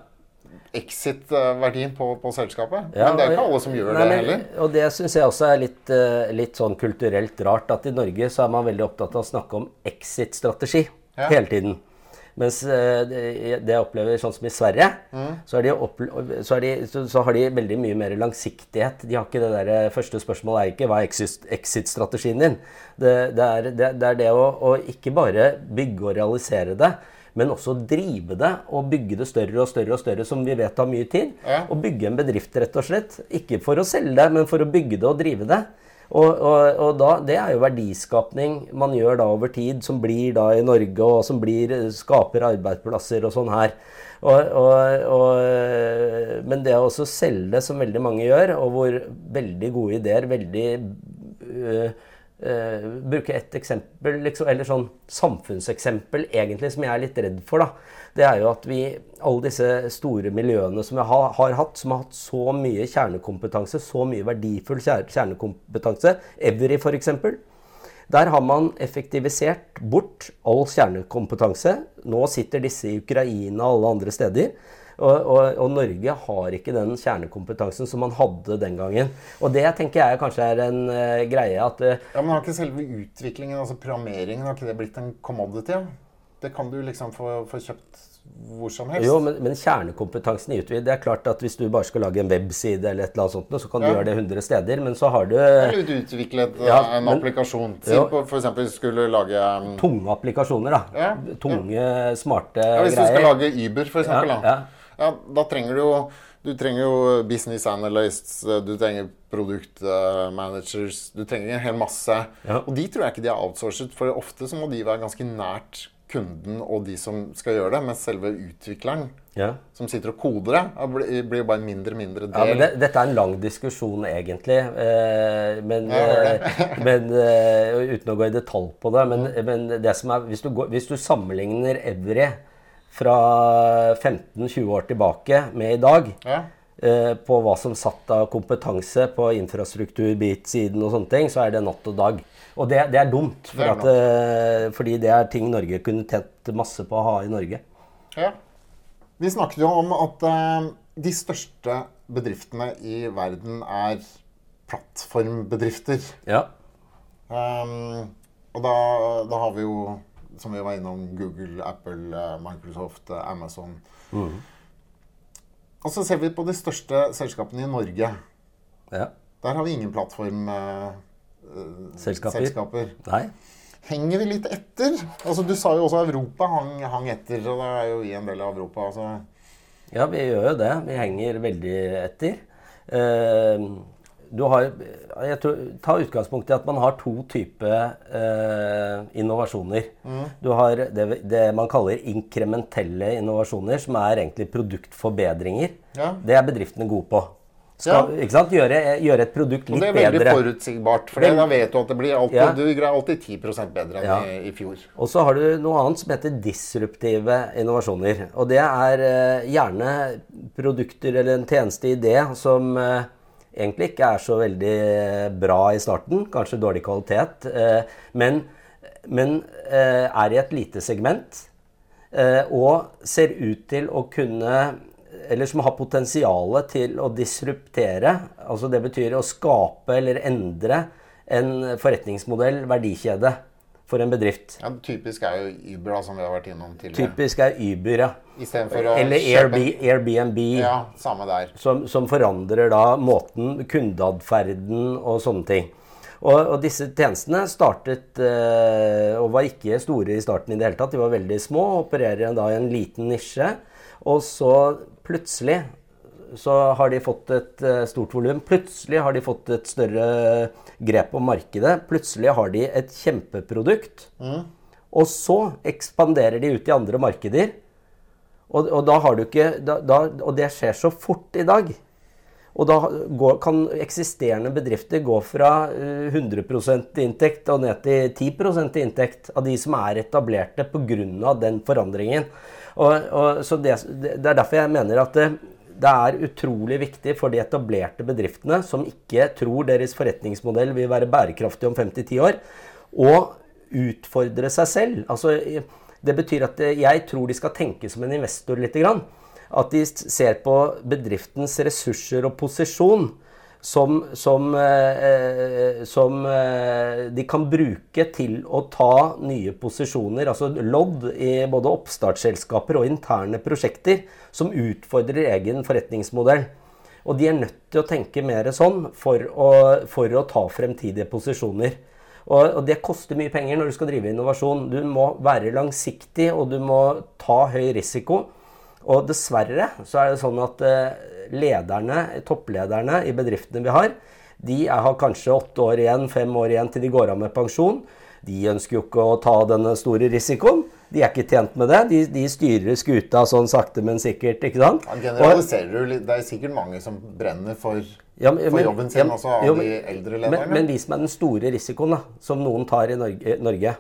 [SPEAKER 2] exit-verdien på, på selskapet. Men det er ikke alle som gjør
[SPEAKER 3] Nei,
[SPEAKER 2] det heller.
[SPEAKER 3] Og det syns jeg også er litt, eh, litt sånn kulturelt rart, at i Norge så er man veldig opptatt av å snakke om exit-strategi.
[SPEAKER 2] Ja.
[SPEAKER 3] hele tiden. Mens eh, det jeg opplever sånn som i Sverige, så, er de opple- så, er de, så, så har de veldig mye mer langsiktighet. De har ikke det der, eh, Første spørsmålet er ikke hva er exit- exit-strategien din. Det, det, er, det, det er det å, å ikke bare bygge og realisere det, men også drive det og bygge det større og større og større, som vi vet tar mye tid.
[SPEAKER 2] Ja.
[SPEAKER 3] Og bygge en bedrift, rett og slett. Ikke for å selge det, men for å bygge det og drive det. Og, og, og da, Det er jo verdiskapning man gjør da over tid, som blir da i Norge, og som blir, skaper arbeidsplasser og sånn her. Og, men det å også selge, som veldig mange gjør, og hvor veldig gode ideer veldig øh, Uh, Bruke et eksempel, liksom, eller sånn samfunnseksempel, egentlig, som jeg er litt redd for. da, Det er jo at vi, alle disse store miljøene som vi har, har hatt, som har hatt så mye kjernekompetanse, så mye verdifull kjer- kjernekompetanse, Evry f.eks. Der har man effektivisert bort all kjernekompetanse. Nå sitter disse i Ukraina og alle andre steder. Og, og, og Norge har ikke den kjernekompetansen som man hadde den gangen. Og det tenker jeg kanskje er en uh, greie at uh,
[SPEAKER 2] Ja, Men har ikke selve utviklingen, altså programmeringen, har ikke det blitt en commodity? Det kan du liksom få, få kjøpt hvor som helst.
[SPEAKER 3] Jo, men, men kjernekompetansen i utvidet Det er klart at hvis du bare skal lage en webside, eller et eller annet sånt, så kan du
[SPEAKER 2] Ja.
[SPEAKER 3] gjøre det 100 steder. Men så har du
[SPEAKER 2] Eller du utviklet eh,
[SPEAKER 3] Ja,
[SPEAKER 2] en
[SPEAKER 3] men-
[SPEAKER 2] applikasjon. Si f.eks. for eksempel skulle lage um,
[SPEAKER 3] tunge applikasjoner. da.
[SPEAKER 2] Ja,
[SPEAKER 3] Tunge, smarte greier.
[SPEAKER 2] ja, Hvis du
[SPEAKER 3] greier.
[SPEAKER 2] skal lage Uber, for eksempel,
[SPEAKER 3] Ja,
[SPEAKER 2] da.
[SPEAKER 3] ja.
[SPEAKER 2] Ja, da trenger du jo du trenger jo business analysts, du trenger product eh, Du trenger en hel masse.
[SPEAKER 3] Ja.
[SPEAKER 2] Og de tror jeg ikke de er outsourcet, for ofte så må de være ganske nært kunden og de som skal gjøre det, mens selve utvikleren
[SPEAKER 3] Ja.
[SPEAKER 2] som sitter og koder det, blir jo bare en mindre mindre del.
[SPEAKER 3] Ja, men det, Dette er en lang diskusjon, egentlig. Eh, men, eh, men uh, Uten å gå i detalj på det. Men, men det som er, hvis, du går, hvis du sammenligner Evry fra 15-20 år tilbake med i dag,
[SPEAKER 2] Ja.
[SPEAKER 3] eh, på hva som satt av kompetanse på infrastruktur, bit-siden og sånne ting, så er det natt og dag. Og det, det er dumt, for
[SPEAKER 2] Det er
[SPEAKER 3] at, eh, fordi det er ting Norge kunne tjent masse på å ha i Norge.
[SPEAKER 2] Ja. Vi snakket jo om at uh, de største bedriftene i verden er plattformbedrifter.
[SPEAKER 3] Ja.
[SPEAKER 2] Um, og da, da har vi jo, som vi var innom, Google, Apple, Microsoft, Amazon. Amazon. Og så ser vi på de største selskapene i Norge.
[SPEAKER 3] ja.
[SPEAKER 2] Der har vi ingen plattformselskaper.
[SPEAKER 3] Selskaper.
[SPEAKER 2] selskaper.
[SPEAKER 3] Nei.
[SPEAKER 2] Henger vi litt etter? Altså, du sa jo også Europa hang, hang etter, og da er jo vi en del av Europa. Altså.
[SPEAKER 3] Ja, vi gjør jo det. Vi henger veldig etter. Eh, du har jeg tror, Ta utgangspunkt i at man har to typer eh, innovasjoner. Du har det, det man kaller inkrementelle innovasjoner, som er egentlig produktforbedringer.
[SPEAKER 2] Ja.
[SPEAKER 3] Det er bedriftene gode på. Skal, ikke sant? Gjøre, gjøre et produkt
[SPEAKER 2] Og
[SPEAKER 3] litt
[SPEAKER 2] det er veldig
[SPEAKER 3] bedre.
[SPEAKER 2] forutsigbart, for da vet du at det blir alltid,
[SPEAKER 3] Ja.
[SPEAKER 2] du greier alltid 10 bedre enn
[SPEAKER 3] Ja.
[SPEAKER 2] i, i fjor.
[SPEAKER 3] Og så har du noe annet som heter disruptive innovasjoner. Og det er uh, gjerne produkter eller en tjenesteidé som uh, egentlig ikke er så veldig bra i starten. Kanskje dårlig kvalitet. uh, men men eh, er i et lite segment. Eh, og ser ut til å kunne eller som har potensial til å disruptere. altså Det betyr å skape eller endre en forretningsmodell, verdikjede, for en bedrift.
[SPEAKER 2] Ja, typisk er jo Uber, da, som vi har vært innom tidligere.
[SPEAKER 3] Typisk er Uber, ja. Eller
[SPEAKER 2] kjøpe
[SPEAKER 3] Airbnb,
[SPEAKER 2] Ja, samme der.
[SPEAKER 3] som, som forandrer da måten, kundeatferden og sånne ting. Og, og disse tjenestene startet eh, og var ikke store i starten i det hele tatt. De var veldig små opererer da i en liten nisje. Og så plutselig så har de fått et eh, stort volum. Plutselig har de fått et større grep om markedet. Plutselig har de et kjempeprodukt. Og så ekspanderer de ut i andre markeder. Og, og da har du ikke da, da, Og det skjer så fort i dag. Og da går, kan eksisterende bedrifter gå fra eh, 100% inntekt og ned til 10% inntekt av de som er etablerte pga. den forandringen. Og, og, så det, det er derfor jeg mener at det, det er utrolig viktig for de etablerte bedriftene som ikke tror deres forretningsmodell vil være bærekraftig om 5-10 år, å utfordre seg selv. Altså, det betyr at jeg tror de skal tenke som en investor lite grann. At de ser på bedriftens ressurser og posisjon. Som, som, eh, som eh, de kan bruke til å ta nye posisjoner, altså lodd i både oppstartsselskaper og interne prosjekter, som utfordrer egen forretningsmodell. Og de er nødt til å tenke mer sånn for å, for å ta fremtidige posisjoner. Og, og, det koster mye penger når du skal drive innovasjon. Du må være langsiktig, og du må ta høy risiko. Og dessverre så er det sånn at eh, lederne, topplederne i bedriftene vi har, de har kanskje åtte år igjen, fem år igjen til de går av med pensjon. De ønsker jo ikke å ta denne store risikoen. De er ikke tjent med det. De, de styrer skuta sånn sakte, men sikkert. ikke sant?
[SPEAKER 2] Ja, generaliserer du litt. Det er sikkert mange som brenner for, ja, men, for jobben sin, ja, også av de eldre lederne.
[SPEAKER 3] Men, men vis meg den store risikoen da, som noen tar i Norge. Norge.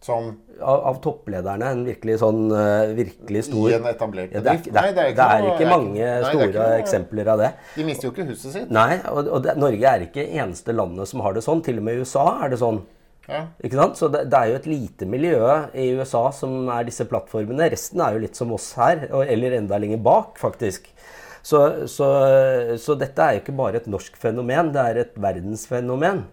[SPEAKER 2] Som
[SPEAKER 3] av, av, topplederne. En virkelig sånn uh, virkelig stor
[SPEAKER 2] I en etablert?
[SPEAKER 3] Ja, det, er, det, det, er ikke mange nei, store ikke noe, eksempler av det.
[SPEAKER 2] De mister jo ikke huset sitt.
[SPEAKER 3] Nei, og, og Norge er ikke eneste landet som har det sånn. Til og med i USA er det sånn. Ja. Ikke sant? Så det, det, er jo et lite miljø i USA som er disse plattformene. Resten er jo litt som oss her, eller enda lenger bak, faktisk. Så, så, så dette er jo ikke bare et norsk fenomen, det er et verdensfenomen.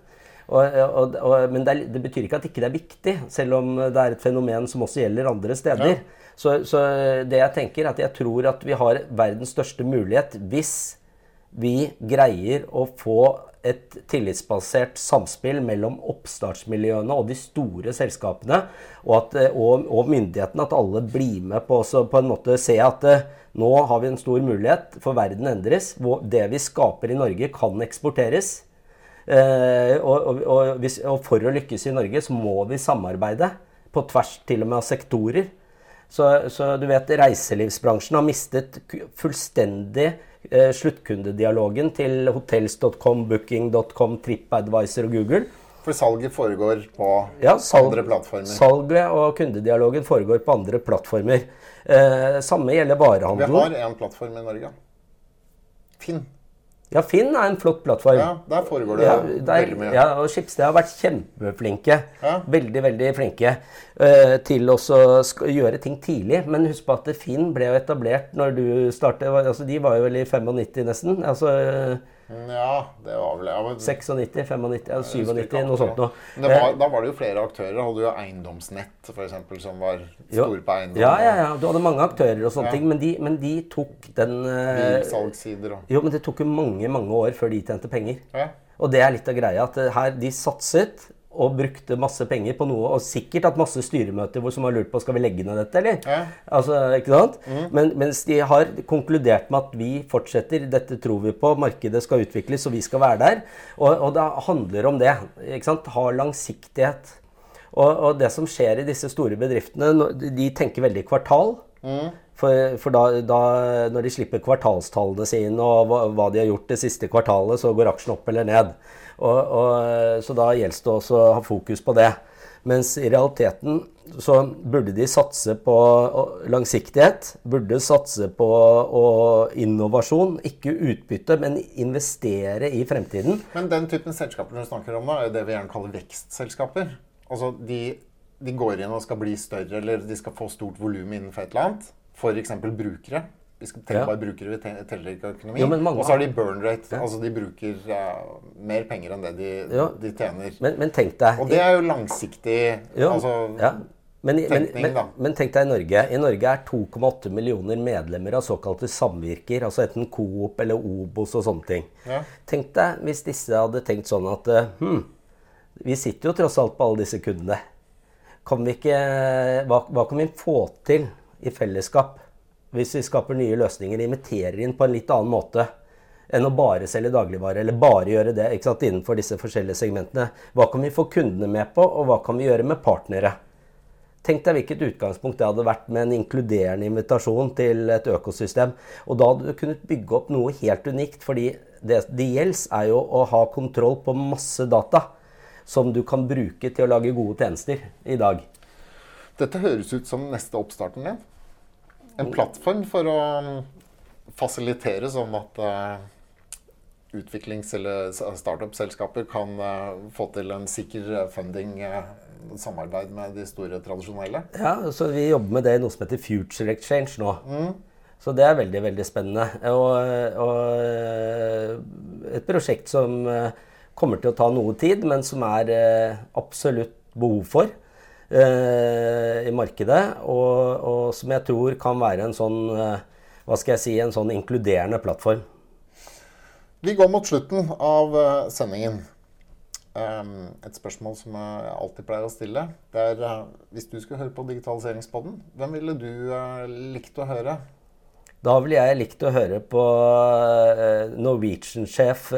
[SPEAKER 3] Og, og, og, men det, er, det, betyr ikke at ikke det er viktig, selv om det er et fenomen som også gjelder andre steder. Ja. Så, så, det jeg tenker, er at jeg tror at vi har verdens største mulighet hvis vi greier å få et tillitsbasert samspill mellom oppstartsmiljøene og de store selskapene, og, at, eh, og, og myndighetene. At alle blir med på å på en måte se at uh, nå har vi en stor mulighet, for verden endres. Det vi skaper i Norge, kan eksporteres. Uh, og, hvis, og, for å lykkes i Norge, så må vi samarbeide på tvers til og med av sektorer. Så, så du vet, reiselivsbransjen har mistet fullstendig eh, sluttkundedialogen til hotels.com, booking.com, TripAdvisor og Google.
[SPEAKER 2] For salget foregår på ja, salg, andre plattformer?
[SPEAKER 3] Salget og kundedialogen foregår på andre plattformer. Eh, samme gjelder varehandelen.
[SPEAKER 2] Vi har én plattform i Norge. Finn.
[SPEAKER 3] Ja, Finn er en flott plattform.
[SPEAKER 2] Ja, Der foregår det ja, der, veldig mye.
[SPEAKER 3] Ja, og Schibsted har vært kjempeflinke. Ja. Veldig, veldig flinke uh, til å gjøre ting tidlig. Men husk på at Finn ble jo etablert når du startet altså De var jo vel i 95 nesten. altså... Uh,
[SPEAKER 2] ja, det var vel ja,
[SPEAKER 3] 96, 95, 97, noe sånt noe.
[SPEAKER 2] Var, da var det jo flere aktører. Hadde jo Eiendomsnett eksempel, som var store på eiendom.
[SPEAKER 3] Ja, ja, ja. Du hadde mange aktører og sånne ja. ting, men de, men de, tok den
[SPEAKER 2] uh, Bilsalgssider og
[SPEAKER 3] Jo, men det tok jo mange, mange år før de tjente penger. Ja. Og det er litt av greia. At her, de satset og brukte masse penger på noe, og sikkert hatt masse styremøter hvor som har lurt på skal vi legge ned dette, eller? Ja. Altså, ikke sant? Mm. Men, mens de har konkludert med at vi fortsetter, dette tror vi på, markedet skal utvikles, og vi skal være der. Og, og det handler om det. ikke sant? Ha langsiktighet. Og, og, det som skjer i disse store bedriftene, de tenker veldig kvartal. Mm. For, for da, da, når de slipper kvartalstallene sine og hva, hva, de har gjort det siste kvartalet, så går aksjen opp eller ned. Og, og, så da gjelder det også å ha fokus på det. Mens i realiteten så burde de satse på langsiktighet. Burde satse på innovasjon, ikke utbytte, men investere i fremtiden.
[SPEAKER 2] Men den typen selskaper du snakker om, da, er det vi gjerne kaller vekstselskaper. Altså de, de går inn og skal bli større, eller de skal få stort volum innenfor et eller annet. F.eks. brukere. Vi skal tenke ja. bare brukere, vi teller ikke økonomi. og så har de burn rate. Altså de bruker uh, mer penger enn det de, de tjener.
[SPEAKER 3] Men, men, tenk deg
[SPEAKER 2] Og det er jo langsiktig altså,
[SPEAKER 3] men, tenkning, men, da. Men tenk deg i Norge. I Norge er 2,8 millioner medlemmer av såkalte samvirker. Altså enten Coop eller Obos og sånne ting. Tenk deg hvis disse hadde tenkt sånn at hm, vi sitter jo tross alt på alle disse kundene. Kan vi ikke, hva, hva kan vi få til i fellesskap? Hvis vi skaper nye løsninger, inviterer inn på en litt annen måte enn å bare selge dagligvarer, eller bare gjøre det sant, innenfor disse forskjellige segmentene. Hva kan vi få kundene med på, og hva kan vi gjøre med partnere? Tenk deg hvilket utgangspunkt det hadde vært med en inkluderende invitasjon til et økosystem. Og da hadde du kunnet bygge opp noe helt unikt, fordi det det gjelder, er jo å ha kontroll på masse data som du kan bruke til å lage gode tjenester i dag.
[SPEAKER 2] Dette høres ut som neste oppstarten din en plattform for å um, fasilitere sånn at uh, utviklings- eller startup-selskaper kan uh, få til en sikker uh, funding samarbeid med de store tradisjonelle.
[SPEAKER 3] Ja, så Vi jobber med det i noe som heter Future Exchange nå. Mm. Så det er veldig veldig spennende. Og, og, et prosjekt som eh, kommer til å ta noe tid, men som er eh, absolutt behov for i markedet. Og, og, som jeg tror kan være en sånn hva skal jeg si, en sånn inkluderende plattform.
[SPEAKER 2] Vi går mot slutten av sendingen. Ehm, et spørsmål som jeg alltid pleier å stille. Det er eh, hvis du skulle høre på Digitaliseringspodden, hvem ville du eh, likt å høre?
[SPEAKER 3] Da ville jeg likt å høre på eh, Norwegian-sjef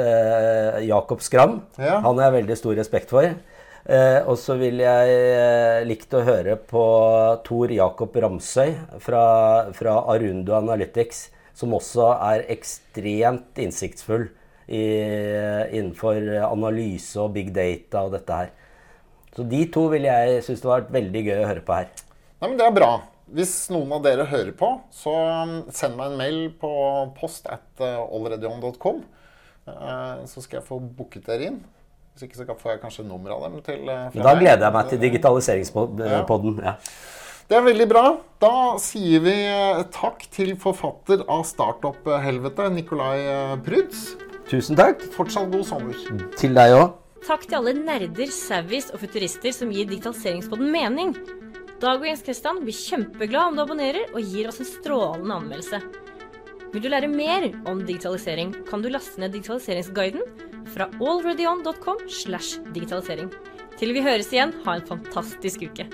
[SPEAKER 3] Jakob Skram. Ja. Han har jeg veldig stor respekt for. Og så ville jeg likt å høre på Tor Jakob Ramsøy fra, fra Arundo Analytics, som også er ekstremt innsiktsfull i, innenfor analyse og big data og dette her. Så de to ville jeg synes det var veldig gøy å høre på her.
[SPEAKER 2] Nei, men Det er bra. Hvis noen av dere hører på, så um, send meg en mail på post at uh, allreadyon.com. Uh, så skal jeg få booket dere inn. Hvis ikke så får jeg kanskje nummer av dem til
[SPEAKER 3] uh, Da gleder jeg meg til digitaliseringspodden. Ja.
[SPEAKER 2] Det er veldig bra. Da sier vi takk til forfatter av Startup-helvete, Nikolai Pruds.
[SPEAKER 3] Tusen takk.
[SPEAKER 2] Fortsatt god sommer.
[SPEAKER 3] Til deg òg.
[SPEAKER 1] Takk til alle nerder, savvies og futurister som gir digitaliseringspodden mening. Dag og Jens Kristian blir kjempeglad om du abonnerer og gir oss en strålende anmeldelse. Vil du lære mer om digitalisering, kan du laste ned digitaliseringsguiden fra allreadyon.com slash digitalisering. Til vi høres igjen, ha en fantastisk uke.